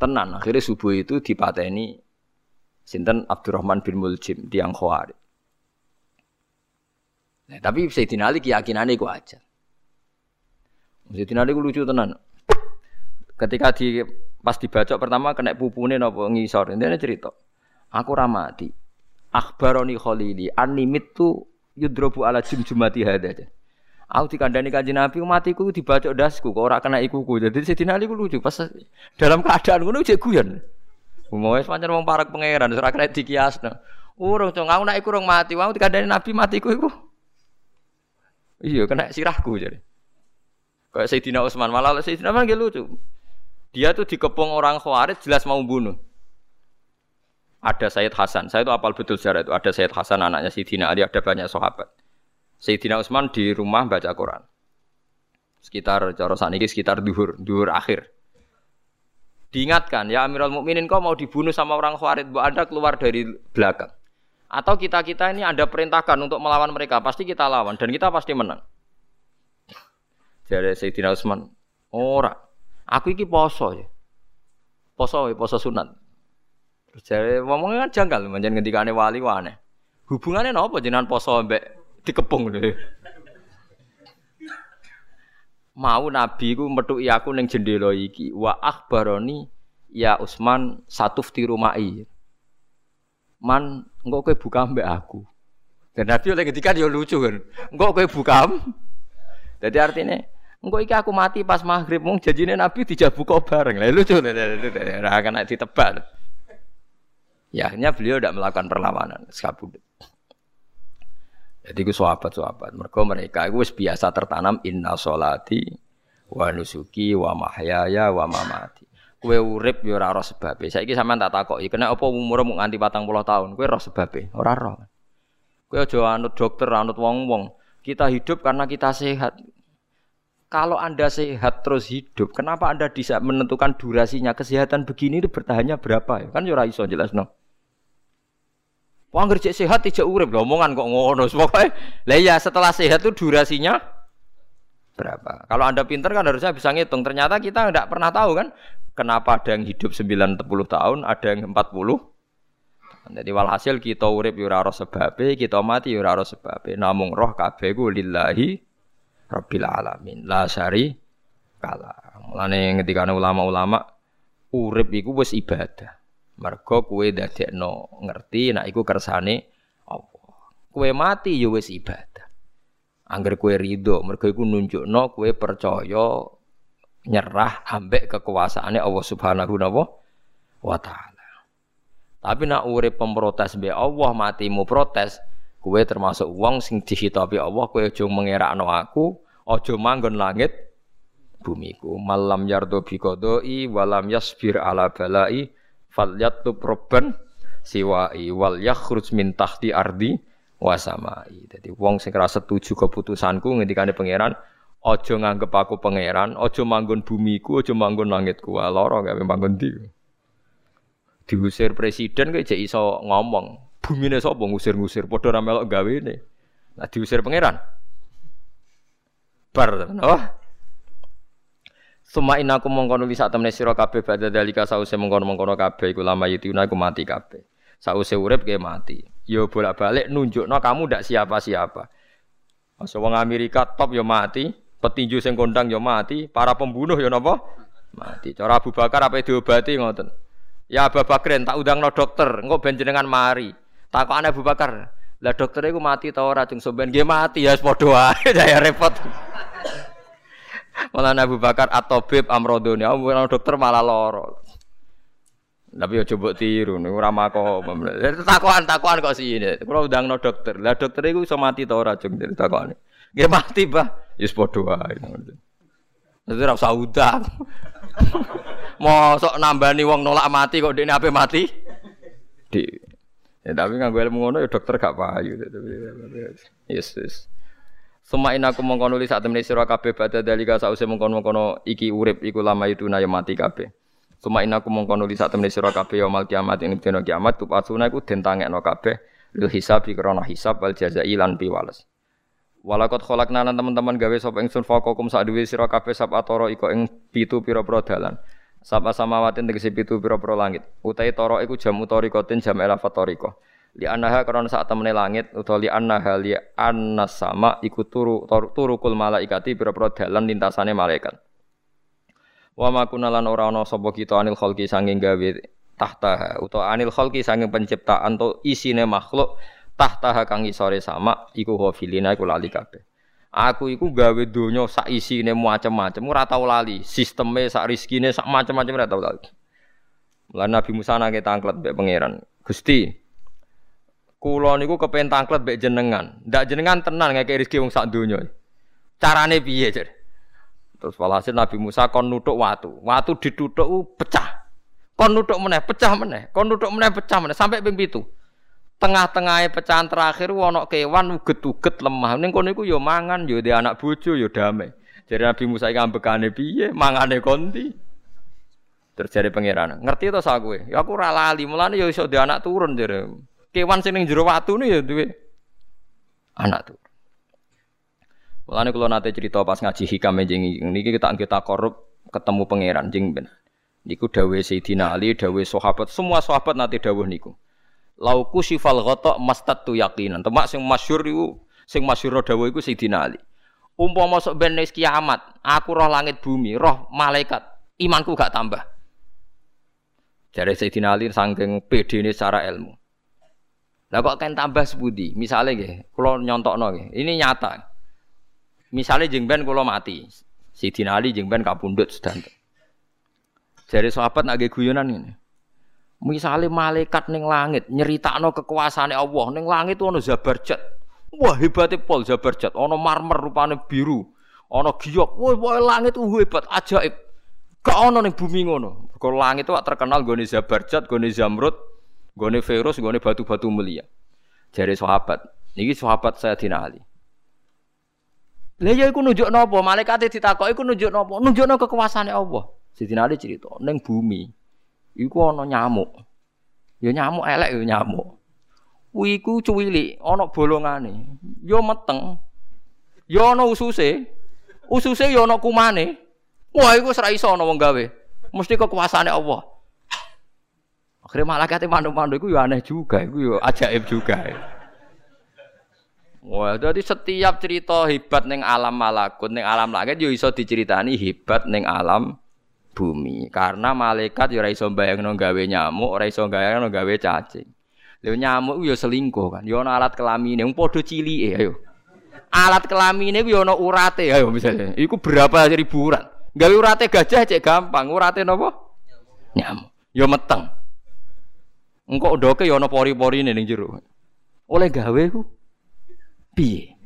Tenan akhirnya subuh itu dipateni sinten Abdurrahman bin Muljim tiang Khawarij. Nah, tapi Sayyidina Ali keyakinannya iku aja. Sayyidina Ali lucu tenan. Ketika di pas dibaca pertama kena pupune napa ngisor. Intine cerita. Aku ramati akhbaroni khalili animit tu yudrobu ala jumjumati hada. Aku dikandani kanjeng Nabi matiku dibaca dasku kok ora kena ikuku. Jadi Sayyidina Ali ku lucu pas dalam keadaan ngono cek guyon. Wis pancen wong parak pangeran ora kena dikiasno. Urung cong aku nek iku urung mati, aku dikandani Nabi matiku iku. Iya kena sirahku jadi. Kayak Sayyidina Utsman malah Sayyidina Utsman lucu. Dia tuh dikepung orang Khawarij jelas mau bunuh ada Sayyid Hasan. Saya itu apal betul sejarah itu. Ada Sayyid Hasan anaknya Sayyidina Ali, ada banyak sahabat. Sayyidina Utsman di rumah baca Quran. Sekitar cara ini sekitar duhur, duhur akhir. Diingatkan, ya Amirul Mukminin kau mau dibunuh sama orang Khawarij, Bu Anda keluar dari belakang. Atau kita-kita ini ada perintahkan untuk melawan mereka, pasti kita lawan dan kita pasti menang. Jadi Sayyidina Utsman, ora. Aku iki poso ya. Poso, poso sunat. Terus jare ngomongnya kan janggal manjen ngendikane wali wane. Hubungannya napa jenengan poso mbek dikepung lho. Mau nabi ku metuki aku ning jendela iki wa akhbaroni ya Usman satu mai. Man engko kowe buka mbek aku. Dan Nabi oleh ketika dia lucu kan. Engko kowe buka. Jadi artinya engko iki aku mati pas maghrib mung janjine Nabi dijak buka bareng. Lah lucu ora akan ditebak. Ya akhirnya beliau tidak melakukan perlawanan, sekabudut. Jadi itu sahabat-sahabat. Mereka mereka itu biasa tertanam inna solati wa nusuki wa mahyaya wa mamati. Kue urip yo ora roh sebabe. Saiki sampean tak takoki, kena apa umur mung nganti 40 tahun? Kue roh sebabe, ora roh. Kue aja anut dokter, anut wong-wong. Kita hidup karena kita sehat. Kalau Anda sehat terus hidup, kenapa Anda bisa menentukan durasinya kesehatan begini itu bertahannya berapa? Kan yo ora iso jelas no. Wong sehat tidak urip omongan kok ngono. Pokoke lah ya setelah sehat itu durasinya berapa? Kalau Anda pinter kan harusnya bisa ngitung. Ternyata kita tidak pernah tahu kan kenapa ada yang hidup 90 tahun, ada yang 40. Jadi walhasil kita urip yo ora sebabe, kita mati yo ora sebabe. Namung roh kabeh ku lillahi rabbil alamin. La syari kala. Mulane ngendikane ulama-ulama urip iku wis ibadah. Mergo kue dadekno ngerti nek iku kersane Allah. Kue mati ya wis ibadah. Angger kue ridho, mergo iku nunjukno kue percaya nyerah ambek kekuasaannya Allah Subhanahu wa taala. Tapi nak urip pemprotes be Allah matimu protes, kue termasuk wong sing dihitopi Allah kue aja mengerakno aku, aja manggon langit bumiku. Malam yardo biqadai walam yasbir ala balai falyatlub robban siwai wal yakhruj min tahti ardi wasamai. Jadi wong sing ora setuju keputusanku ngendikane pangeran, aja nganggep aku pangeran, aja manggon bumiku, aja manggon langitku. Lara gawe manggon ndi. Diusir presiden jek iso ngomong. Bumine sapa ngusir-ngusir padha ra melok gawene. Nah diusir pangeran. Bar, oh. Suma inaku mongkono li sak temne sira kabeh badha dalika sause mongkono-mongkono kabeh iku lama yutuna iku mati kabeh. Sause urip ke mati. Yo bolak-balik nunjukno kamu ndak siapa-siapa. Masa wong Amerika top yo mati, petinju sing kondang yo mati, para pembunuh yo napa? Mati. Cara Abu Bakar apa diobati ngoten. Ya Abu Bakar tak udangno dokter, engko ben mari. Takokane Abu Bakar, lah dokter iku mati ta ora cung sampean mati ya padha wae ya repot. Malah Abu Bakar atau Bib Amrodoni, aku dokter malah loro. Tapi ya coba tiru, nih ora mako. Takuan takuan kok sih ini. Kalau udah no dokter, lah dokter itu bisa mati tau racun dari takuan. Gak mati bah, Yus podo aja. Jadi rasa sok nambani wong nolak mati kok dia apa mati? Di. Ya, tapi nggak gue ilmu ngono ya dokter gak payu. Yes yes. Suma aku mengkono saat temene sira kabeh badha dalika sause mengkono-mengkono iki urip iku lama itu na ya mati kabeh. Suma aku mengkono li saat temene sira kabeh yaumul kiamat ing dina kiamat tupasuna iku den tangekno kabeh lil hisab krana hisab wal jazai lan piwales. Walakot kholakna lan teman-teman gawe sapa ingsun faqakum sak duwe sab atoro iko ing pitu pira-pira dalan. Sapa samawatin tegese pitu pira-pira langit. Utai toro iku jam utorikotin jam elafat toriko li anaha karena saat temene langit utawa li anaha li annas sama iku turu turukul malaikati pira-pira dalan lintasane malaikat. Wa ma kunalan ora ana sapa kita anil khalqi sanging gawe tahta utawa anil khalqi sanging penciptaan to isine makhluk tahta kang isore sama iku hafilina iku lali kabeh Aku iku gawe donya sak isine macam-macam ora tau lali, sisteme sak rezekine sak macam-macam ora tau lali. Mulane Nabi Musa nake tangklet mbek pangeran. Gusti, Kulo niku kepen tangklet mbek jenengan. Ndak jenengan tenan ngeke rezeki wong sak donya. Carane piye, Jar? Terus walhasil Nabi Musa kon nutuk watu. Watu ditutuk pecah. Kon nutuk meneh, pecah meneh. Kon nutuk meneh, pecah meneh sampai ping 7. Tengah-tengahnya pecahan terakhir ana kewan uget-uget lemah. Ning kono iku ya mangan, ya di anak bojo, ya damai. Jadi Nabi Musa iki ambekane piye? Mangane konti. Terus jare pangeran, ngerti to sak kowe? Ya aku ora lali, mulane ya iso di anak turun jare kewan sing ning jero watu ya duwe anak tuh. Mulane kula nate cerita pas ngaji hikam jeng niki kita kita korup ketemu pangeran jeng ben. Niku dawuh Sayyidina Ali, dawuh sahabat, semua sahabat nate dawuh niku. Lauku sifal ghata mastatu yaqinan. Temak sing masyhur iku sing masyhur dawuh iku Sayyidina Ali. Umpama masuk ben kiamat, aku roh langit bumi, roh malaikat, imanku gak tambah. Jadi Sayyidina Ali saking pedene secara ilmu. Lah kok kan tambah sebudi. Misalnya nggih, kula nyontokno nggih. Ini nyata. Misalnya jeng ben kula mati. Sidina Ali jeng ben kapundhut sedanten. Jare sahabat nak guyonan ini. Misalnya malaikat ning langit nyeritakno kekuasaane Allah ning langit ono Zabarjat. Wah hebatnya pol Zabarjat, ono marmer rupane biru, ono giok. Wah, wah langit itu hebat, ajaib. Gak ono ning bumi ngono. Kalau langit itu terkenal gone Zabarjat, gone Zamrud, Gone virus, gone batu-batu mulia. Jari sahabat, niki sahabat saya Ali. Lah ya iku nunjuk napa? Malaikat ditakoki iku nunjuk napa? Nunjukno kekuasaane Allah. Sayyidina Ali cerita, ning bumi iku ana nyamuk. Ya nyamuk elek ya nyamuk. Kuwi iku cuwili, ana bolongane. Ya meteng. Ya ana ususe. Ususe ya ana kumane. Wah iku ora iso ana wong gawe. Mesti kekuasaane Allah. Akhirnya malaikat mandu-mandu itu ya aneh juga, itu ya ajaib juga. Wah, jadi setiap cerita hebat neng alam malakut, neng alam langit yo iso diceritani hebat neng alam bumi. Karena malaikat yo ora iso bayangno gawe nyamuk, ora iso bayangno gawe cacing. Lho nyamuk yo selingkuh kan, yo ana alat kelamine, wong padha cilike ayo. Alat kelamine ku yo ana urate ayo misalnya. Iku berapa ribu urat. Gawe urate gajah cek gampang, urate napa? Nyamuk. Ya meteng. Engkok ndoke ya ana pori-porine ning jero. Oleh gawe ku piye?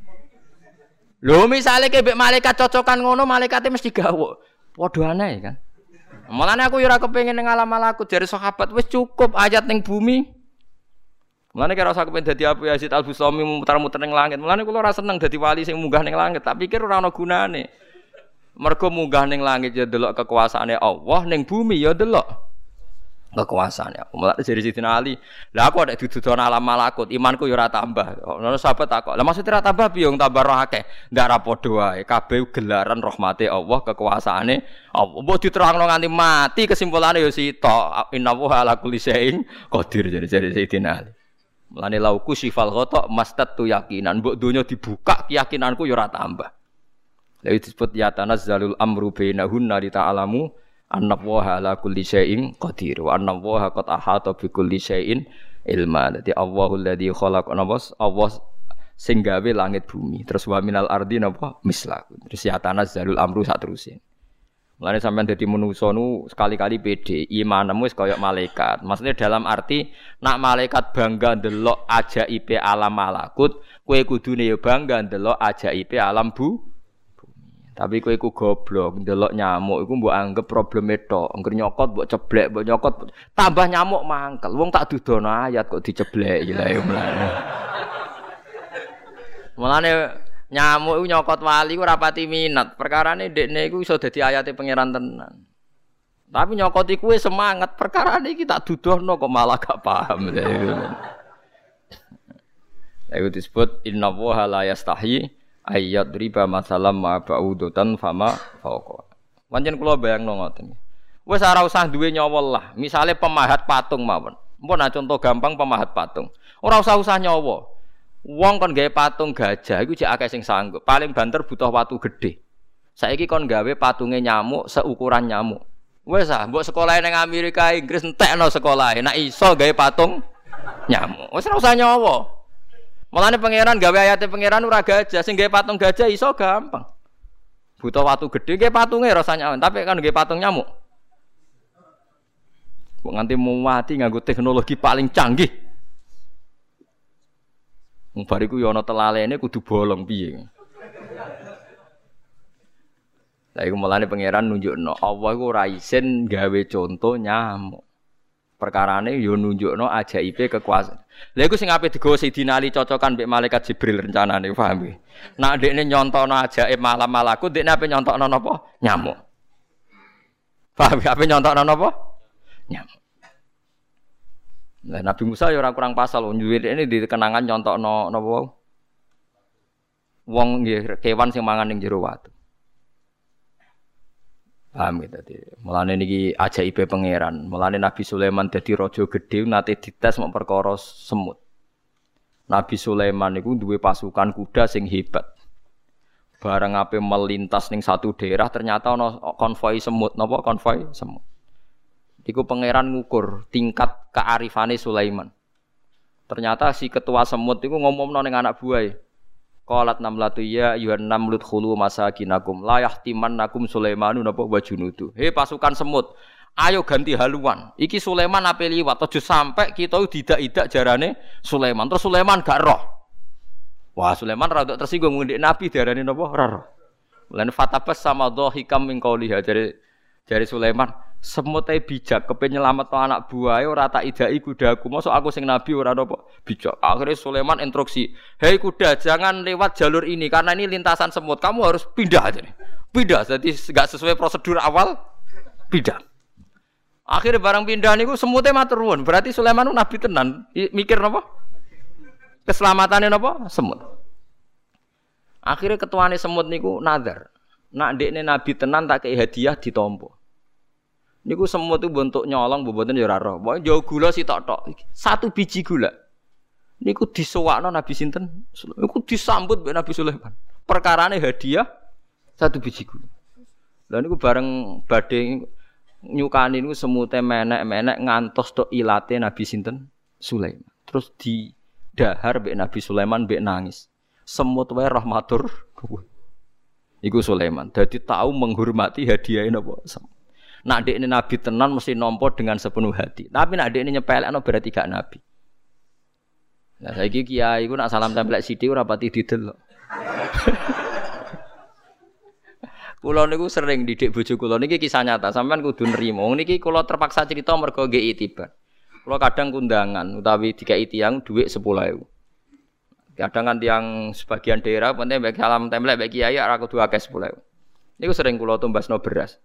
Lho misale kebek malaikat cocokan ngono, malaikate mesti gawok. Padha aneh kan. Mulane aku ya ora kepengin ning alam malakut dari sahabat wis cukup ayat ning bumi. Mulane kira usah kepen dadi Abu Yazid Al Bustami muter-muter ning langit. Mulane kula ora seneng dadi wali sing munggah ning langit, tak pikir ora ana gunane. Mergo munggah ning langit ya delok kekuasaane Allah, ning bumi ya delok kekuasaan ya. Mulai dari Sidina Ali, lah aku ada duduk alam malakut, imanku ya ora tambah. Ono sahabat takok, lah maksudnya ora tambah piye tambah roh akeh. Ndak ra padha wae, gelaran rahmate Allah, kekuasaane Allah. Mbok diterangno nganti mati kesimpulannya ya sita. Innallaha ala kulli syai'in qadir jadi dari Ali. Mulane lauku sifal ghata mastatu yakinan, mbok donya dibuka keyakinanku ya ora tambah. Lalu disebut ya tanazzalul amru bainahunna li ta'alamu anna wa ala kulli syai'in qadir wa anna wa qad ahata bi kulli syai'in ilma. Dadi Allahul ladzi khalaq nabas Allah sing gawe langit bumi. Terus wa minal ardi napa mislah. Terus ya tanazzalul amru sak terusin. Mulane sampean dadi manusa nu sekali-kali pede, imanmu wis kaya malaikat. Maksudnya dalam arti nak malaikat bangga ndelok ajaib alam malakut, kowe kudune ya bangga ndelok ajaib alam bu tapi kowe iku goblok, ndelok nyamuk iku mbok anggap problem itu. Engger nyokot mbok ceblek, mbok nyokot tambah nyamuk mangkel. Wong tak dudono ayat kok diceblek ya mulane. Mulane nyamuk iku nyokot wali ora pati minat. Perkarane ndekne iku iso dadi ayate pangeran tenan. Tapi nyokot iku semangat. Perkarane iki tak dudono kok malah gak paham. Itu disebut inna la yastahi ayat riba masalam ma ba'udutan fama fauqa. Pancen kula bayangno ngoten. Wes ora usah duwe nyawol lah. Misale pemahat patung mawon. Mpun nah contoh gampang pemahat patung. Ora usah usah nyawa. Wong kon gawe patung gajah iku jek akeh sing sanggup. Paling banter butuh watu gede. Saiki kon gawe patunge nyamuk seukuran nyamuk. Wes ah, mbok sekolah ning Amerika Inggris entekno sekolah. Nek iso gawe patung nyamuk. Wes ora usah nyawa. Mulane pangeran gawe ayate pangeran ora gajah, sing gawe patung gajah iso gampang. Butuh watu gede gawe patunge rasanya, tapi kan gawe patung nyamuk. Kok nganti mati nganggo teknologi paling canggih. Wong bariku yo ana telalene kudu bolong piye. Lah iku mulane pangeran nunjukno Allah iku ora isin gawe contoh nyamuk perkarane yo nunjukno ajaibe kekuasaan. Lha iku sing ape digawa Sayyidina cocokan mbek malaikat Jibril rencanane, paham nggih. Nak dekne nyontono ajaib malam malaku, dekne ape nyontokno napa? Nyamuk. Paham ya ape nyontokno napa? Nyamuk. Nah, Nabi Musa ya kurang pasal, nyuwir ini di kenangan nyontokno napa? Wong kewan sing mangan ning jero watu. Paham gitu tadi. Mulane niki ajaib pangeran. Mulane Nabi Sulaiman dadi raja gedhe nate dites mau perkara semut. Nabi Sulaiman niku duwe pasukan kuda sing hebat. Barang ape melintas ning satu daerah ternyata ana konvoi semut, napa konvoi semut. Iku pangeran ngukur tingkat kearifane Sulaiman. Ternyata si ketua semut iku ngomongno ning anak buah Qalat namlatu ya ayuhan namlut khulu masakinakum la yahtimannakum Sulaimanu napa wa junudu. He pasukan semut, ayo ganti haluan. Iki Sulaiman ape liwat aja sampai kita tidak-idak jarane Sulaiman. Terus Sulaiman gak roh. Wah, Sulaiman rada tersinggung ngendik Nabi diarani napa? Ora roh. Lan fatabas sama dhahikam min qauliha jare jare Sulaiman, semut ae bijak kepen nyelametno anak buahe ora tak idai kudaku mosok aku sing nabi ora apa? Bijak. Akhirnya Sulaiman instruksi hei kuda jangan lewat jalur ini karena ini lintasan semut. Kamu harus pindah aja nih. Pindah jadi nggak sesuai prosedur awal pindah. Akhirnya barang pindah niku semutnya matur berarti Sulaiman nabi tenan. Mikir napa? Keselamatannya napa? Semut. Akhirnya ketuane semut niku nazar nak dekne nabi tenan tak kei hadiah ditompo Niku semua tuh bentuk nyolong boboten ya ora roh. Jauh gula sih tok tok. Satu biji gula. Niku disewakno Nabi sinten? Niku disambut mbek Nabi Sulaiman. Perkarane hadiah satu biji gula. Lah niku bareng badhe nyukani niku semute menek-menek ngantos tok ilate Nabi sinten? Sulaiman. Terus di dahar mbek Nabi Sulaiman mbek nangis. Semut wae rahmatur Iku Sulaiman. Jadi tahu menghormati hadiah napa semut. Nak ini nabi tenan mesti nompo dengan sepenuh hati. Tapi nak ini nyepelekno berarti gak nabi. Nah saiki kiai iku nak salam tempel sithik ora pati didelok. Kulo niku sering didik bojo kula niki kisah nyata, sampean kudu nrimo. Niki kula terpaksa cerita mergo nggih itibar. Kula kadang kundangan utawi dikai tiyang dhuwit 10.000. Kadang kan tiang sebagian daerah penting baik salam template baik kiai ora kudu akeh 10.000. Niku sering kula tumbasno beras.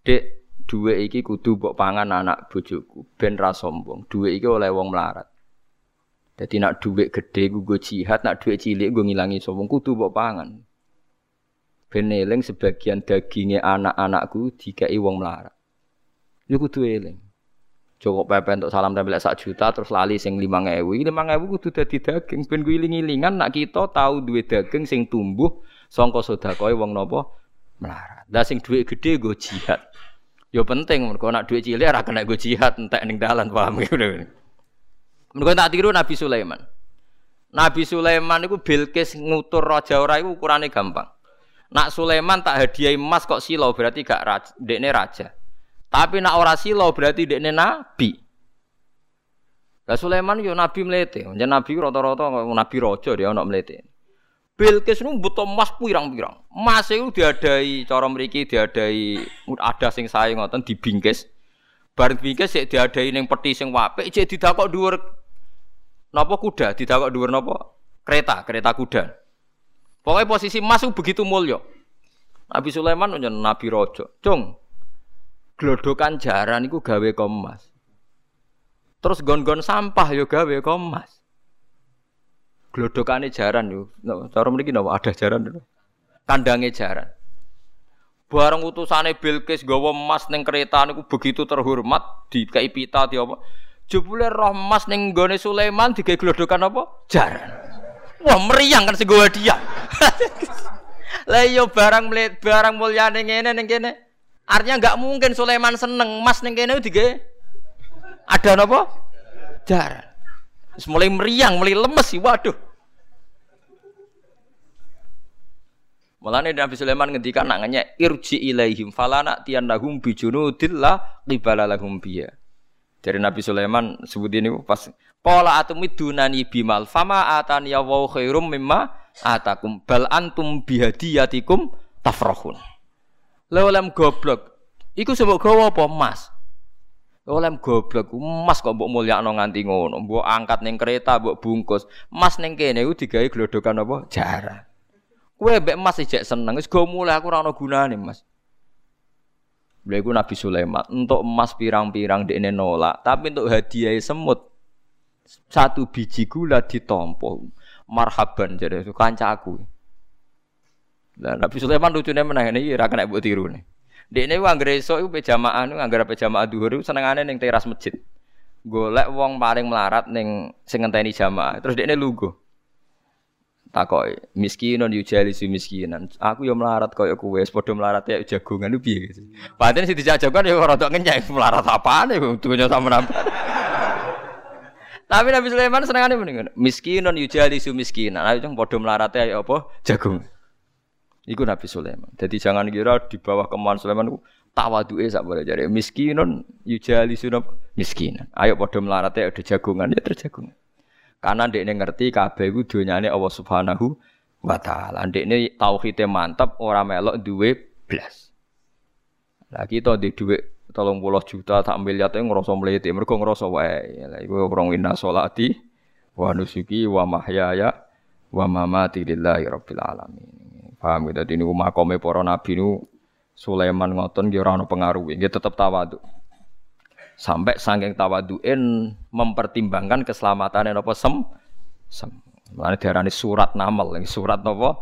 Dek, dhuwit iki kudu mbok pangan anak bojoku ben ra sombong. Dhuwit iki oleh wong melarat. Jadi nak dhuwit gede gue jihad, nak dhuwit cilik gue ngilangi sombong kudu mbok pangan. Ben eling sebagian dagingnya anak-anakku dikai wong melarat. Yo kudu eling. Cukup pepe untuk salam tempel sak juta terus lali sing lima ngewu. Lima ngewu kudu dadi daging. Ben gue iling-ilingan nak kita tahu duwe daging sing tumbuh songko sodakoi wong nopo melarat. Dah sing gede gue jihad. Yo penting mergo nak duit cilik ora kena gue jihad entek ning dalan paham gitu. Mergo tak tiru Nabi Sulaiman. Nabi Sulaiman itu Bilqis ngutur raja ora iku ukurane gampang. Nak Sulaiman tak hadiah emas kok silau berarti gak raja, dekne raja. Tapi nak ora silau berarti dekne nabi. Lah Sulaiman yo nabi melete, jeneng nabi rata-rata nabi raja dia ana melete. Bilqis nu butuh emas pirang-pirang. Emas itu diadai cara mriki diadai ada sing sae ngoten dibingkis. Bareng bingkis sik diadai ning peti sing apik cek didakok dhuwur napa kuda, didakok dhuwur napa kereta, kereta kuda. Pokoknya posisi emas itu begitu mulia. Nabi Sulaiman punya Nabi Rojo. Cung, glodokan jaran itu gawe kemas. Terus gon-gon sampah yo gawe kemas. Glodokane jaran yo. Cara mriki napa ada jaran itu. Kandange jaran. Barang utusane Bilqis gawa emas ning kereta niku begitu terhormat dikai pita di apa. Jebule roh emas ning gone Sulaiman digawe glodokan apa? Jaran. Wah meriang kan sego dia. Lah yo iya, barang melihat barang mulia ning ngene ning kene. Artinya enggak mungkin Sulaiman seneng mas ning kene dige ada napa? Jar. Wis mulai meriang, mulai lemes sih. Waduh. Mulane Nabi Sulaiman ngendikan nak nanya irji ilaihim falana tiyanahum bijunudillah qibala lahum biya. Dari Nabi Sulaiman sebut ini pas Pola atumidunani bimal fama atani ya wa khairum mimma atakum bal antum bihadiyatikum tafrahun. Lewalem goblok. Iku sebab gawa apa emas? Lewalem goblok emas kok mbok mulyakno nganti ngono. Mbok angkat ning kereta, mbok bungkus. Emas ning kene iku digawe glodokan apa? Jarang. Kowe mbek emas ijek seneng, wis go mulai aku ora ana gunane, Mas. Beliau Nabi Sulaiman, untuk emas pirang-pirang dekne nolak, tapi untuk hadiah semut. Satu biji gula ditompo. Marhaban jadi itu kanca aku. Dan Nabi Sulaiman lucunya menang ini ira kena buat tiru nih di ini uang greso itu pejamaan pejamaah duhur itu senengannya neng teras masjid. Golek wong paling melarat neng sing jamaah. Terus dia ini takoi miskinon yujali si miskinan aku yang melarat kau kowe padha melarat ya jagungan itu piye gitu padahal sih dijajakan ya rada ngenyek melarat apaan ya dunya sama nampak tapi Nabi Sulaiman senengane mendingan miskinun yujali su miskinan. Ayo cung padha mlarate ayo apa? Jagung. Iku Nabi Sulaiman. Jadi jangan kira di bawah kemauan Sulaiman ku tawaduke sak boleh jare miskinun yujali su miskinan. Ayo padha mlarate ada jagungan ya terjagung. Karena ndekne ngerti kabeh iku donyane Allah Subhanahu wa taala. Ndekne tauhide mantap ora melok duwe blas. Lah kita di tolong puluh juta tak miliar itu ngerasa meliti mereka ngerasa wae. Lah iku orang wina solati wa nusuki wa mahyaya wa mamati lillahi rabbil alamin. Paham gitu ini makome para nabi nu Sulaiman ngoton nggih ora ana pengaruh. Nggih tetep tawadhu sampai saking tawaduin mempertimbangkan keselamatan napa sem sem Mulane diarani surat namal, surat napa?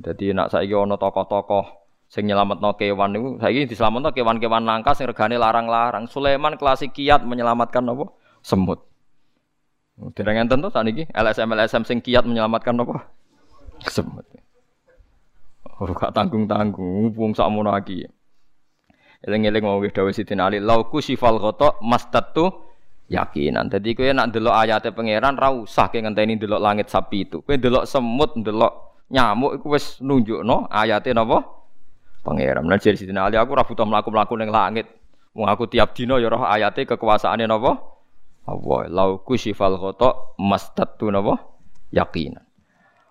Jadi nak saiki ana tokoh-tokoh sing nyelametno kewan niku saiki diselametno kewan-kewan langka sing regane larang-larang. Sulaiman klasik kiat menyelamatkan apa? Semut. Dereng enten to saniki LSM LSM sing kiat menyelamatkan apa? Semut. Ora gak tanggung-tanggung wong sakmono iki. Eling-eling mau wis dawuh Sidin Ali, lauku sifal ghata mastatu yakinan. Dadi kowe nak ndelok ayate pangeran ra usah ke ngenteni ndelok langit sapi itu. Kowe ndelok semut, ndelok nyamuk iku wis nunjukno ayate napa? Pangeran. Lan jadi Sidina Ali aku ora butuh mlaku-mlaku langit. Wong aku tiap dina ya roh ayate kekuasaane napa? Allah. Lau kusyifal ghata mastattu napa? Yakinan.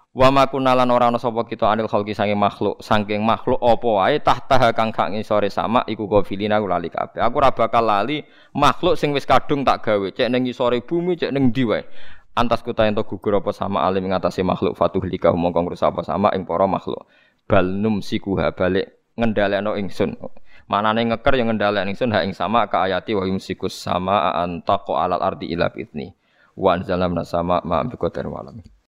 Wa ma kunalan ora ana sapa kita anil khalqi makhluk, saking makhluk apa wae tahta kang kang sore sama iku gofilina aku lali kabeh. Aku ora bakal lali makhluk sing wis kadung tak gawe, cek ning isore bumi, cek ning ndi wae. Antas kuta ento gugur apa sama alim ngatasi makhluk fatuh lika mongko ngrusak apa sama ing para makhluk. Bal numsikuha balik ngendhalekno ingsun. Manane ngeker yang ngendhalekno ingsun ha ing sama ka ayati wa yumsikus sama antaqo alal ardi ila fitni. Wa anzalna sama ma bi qadar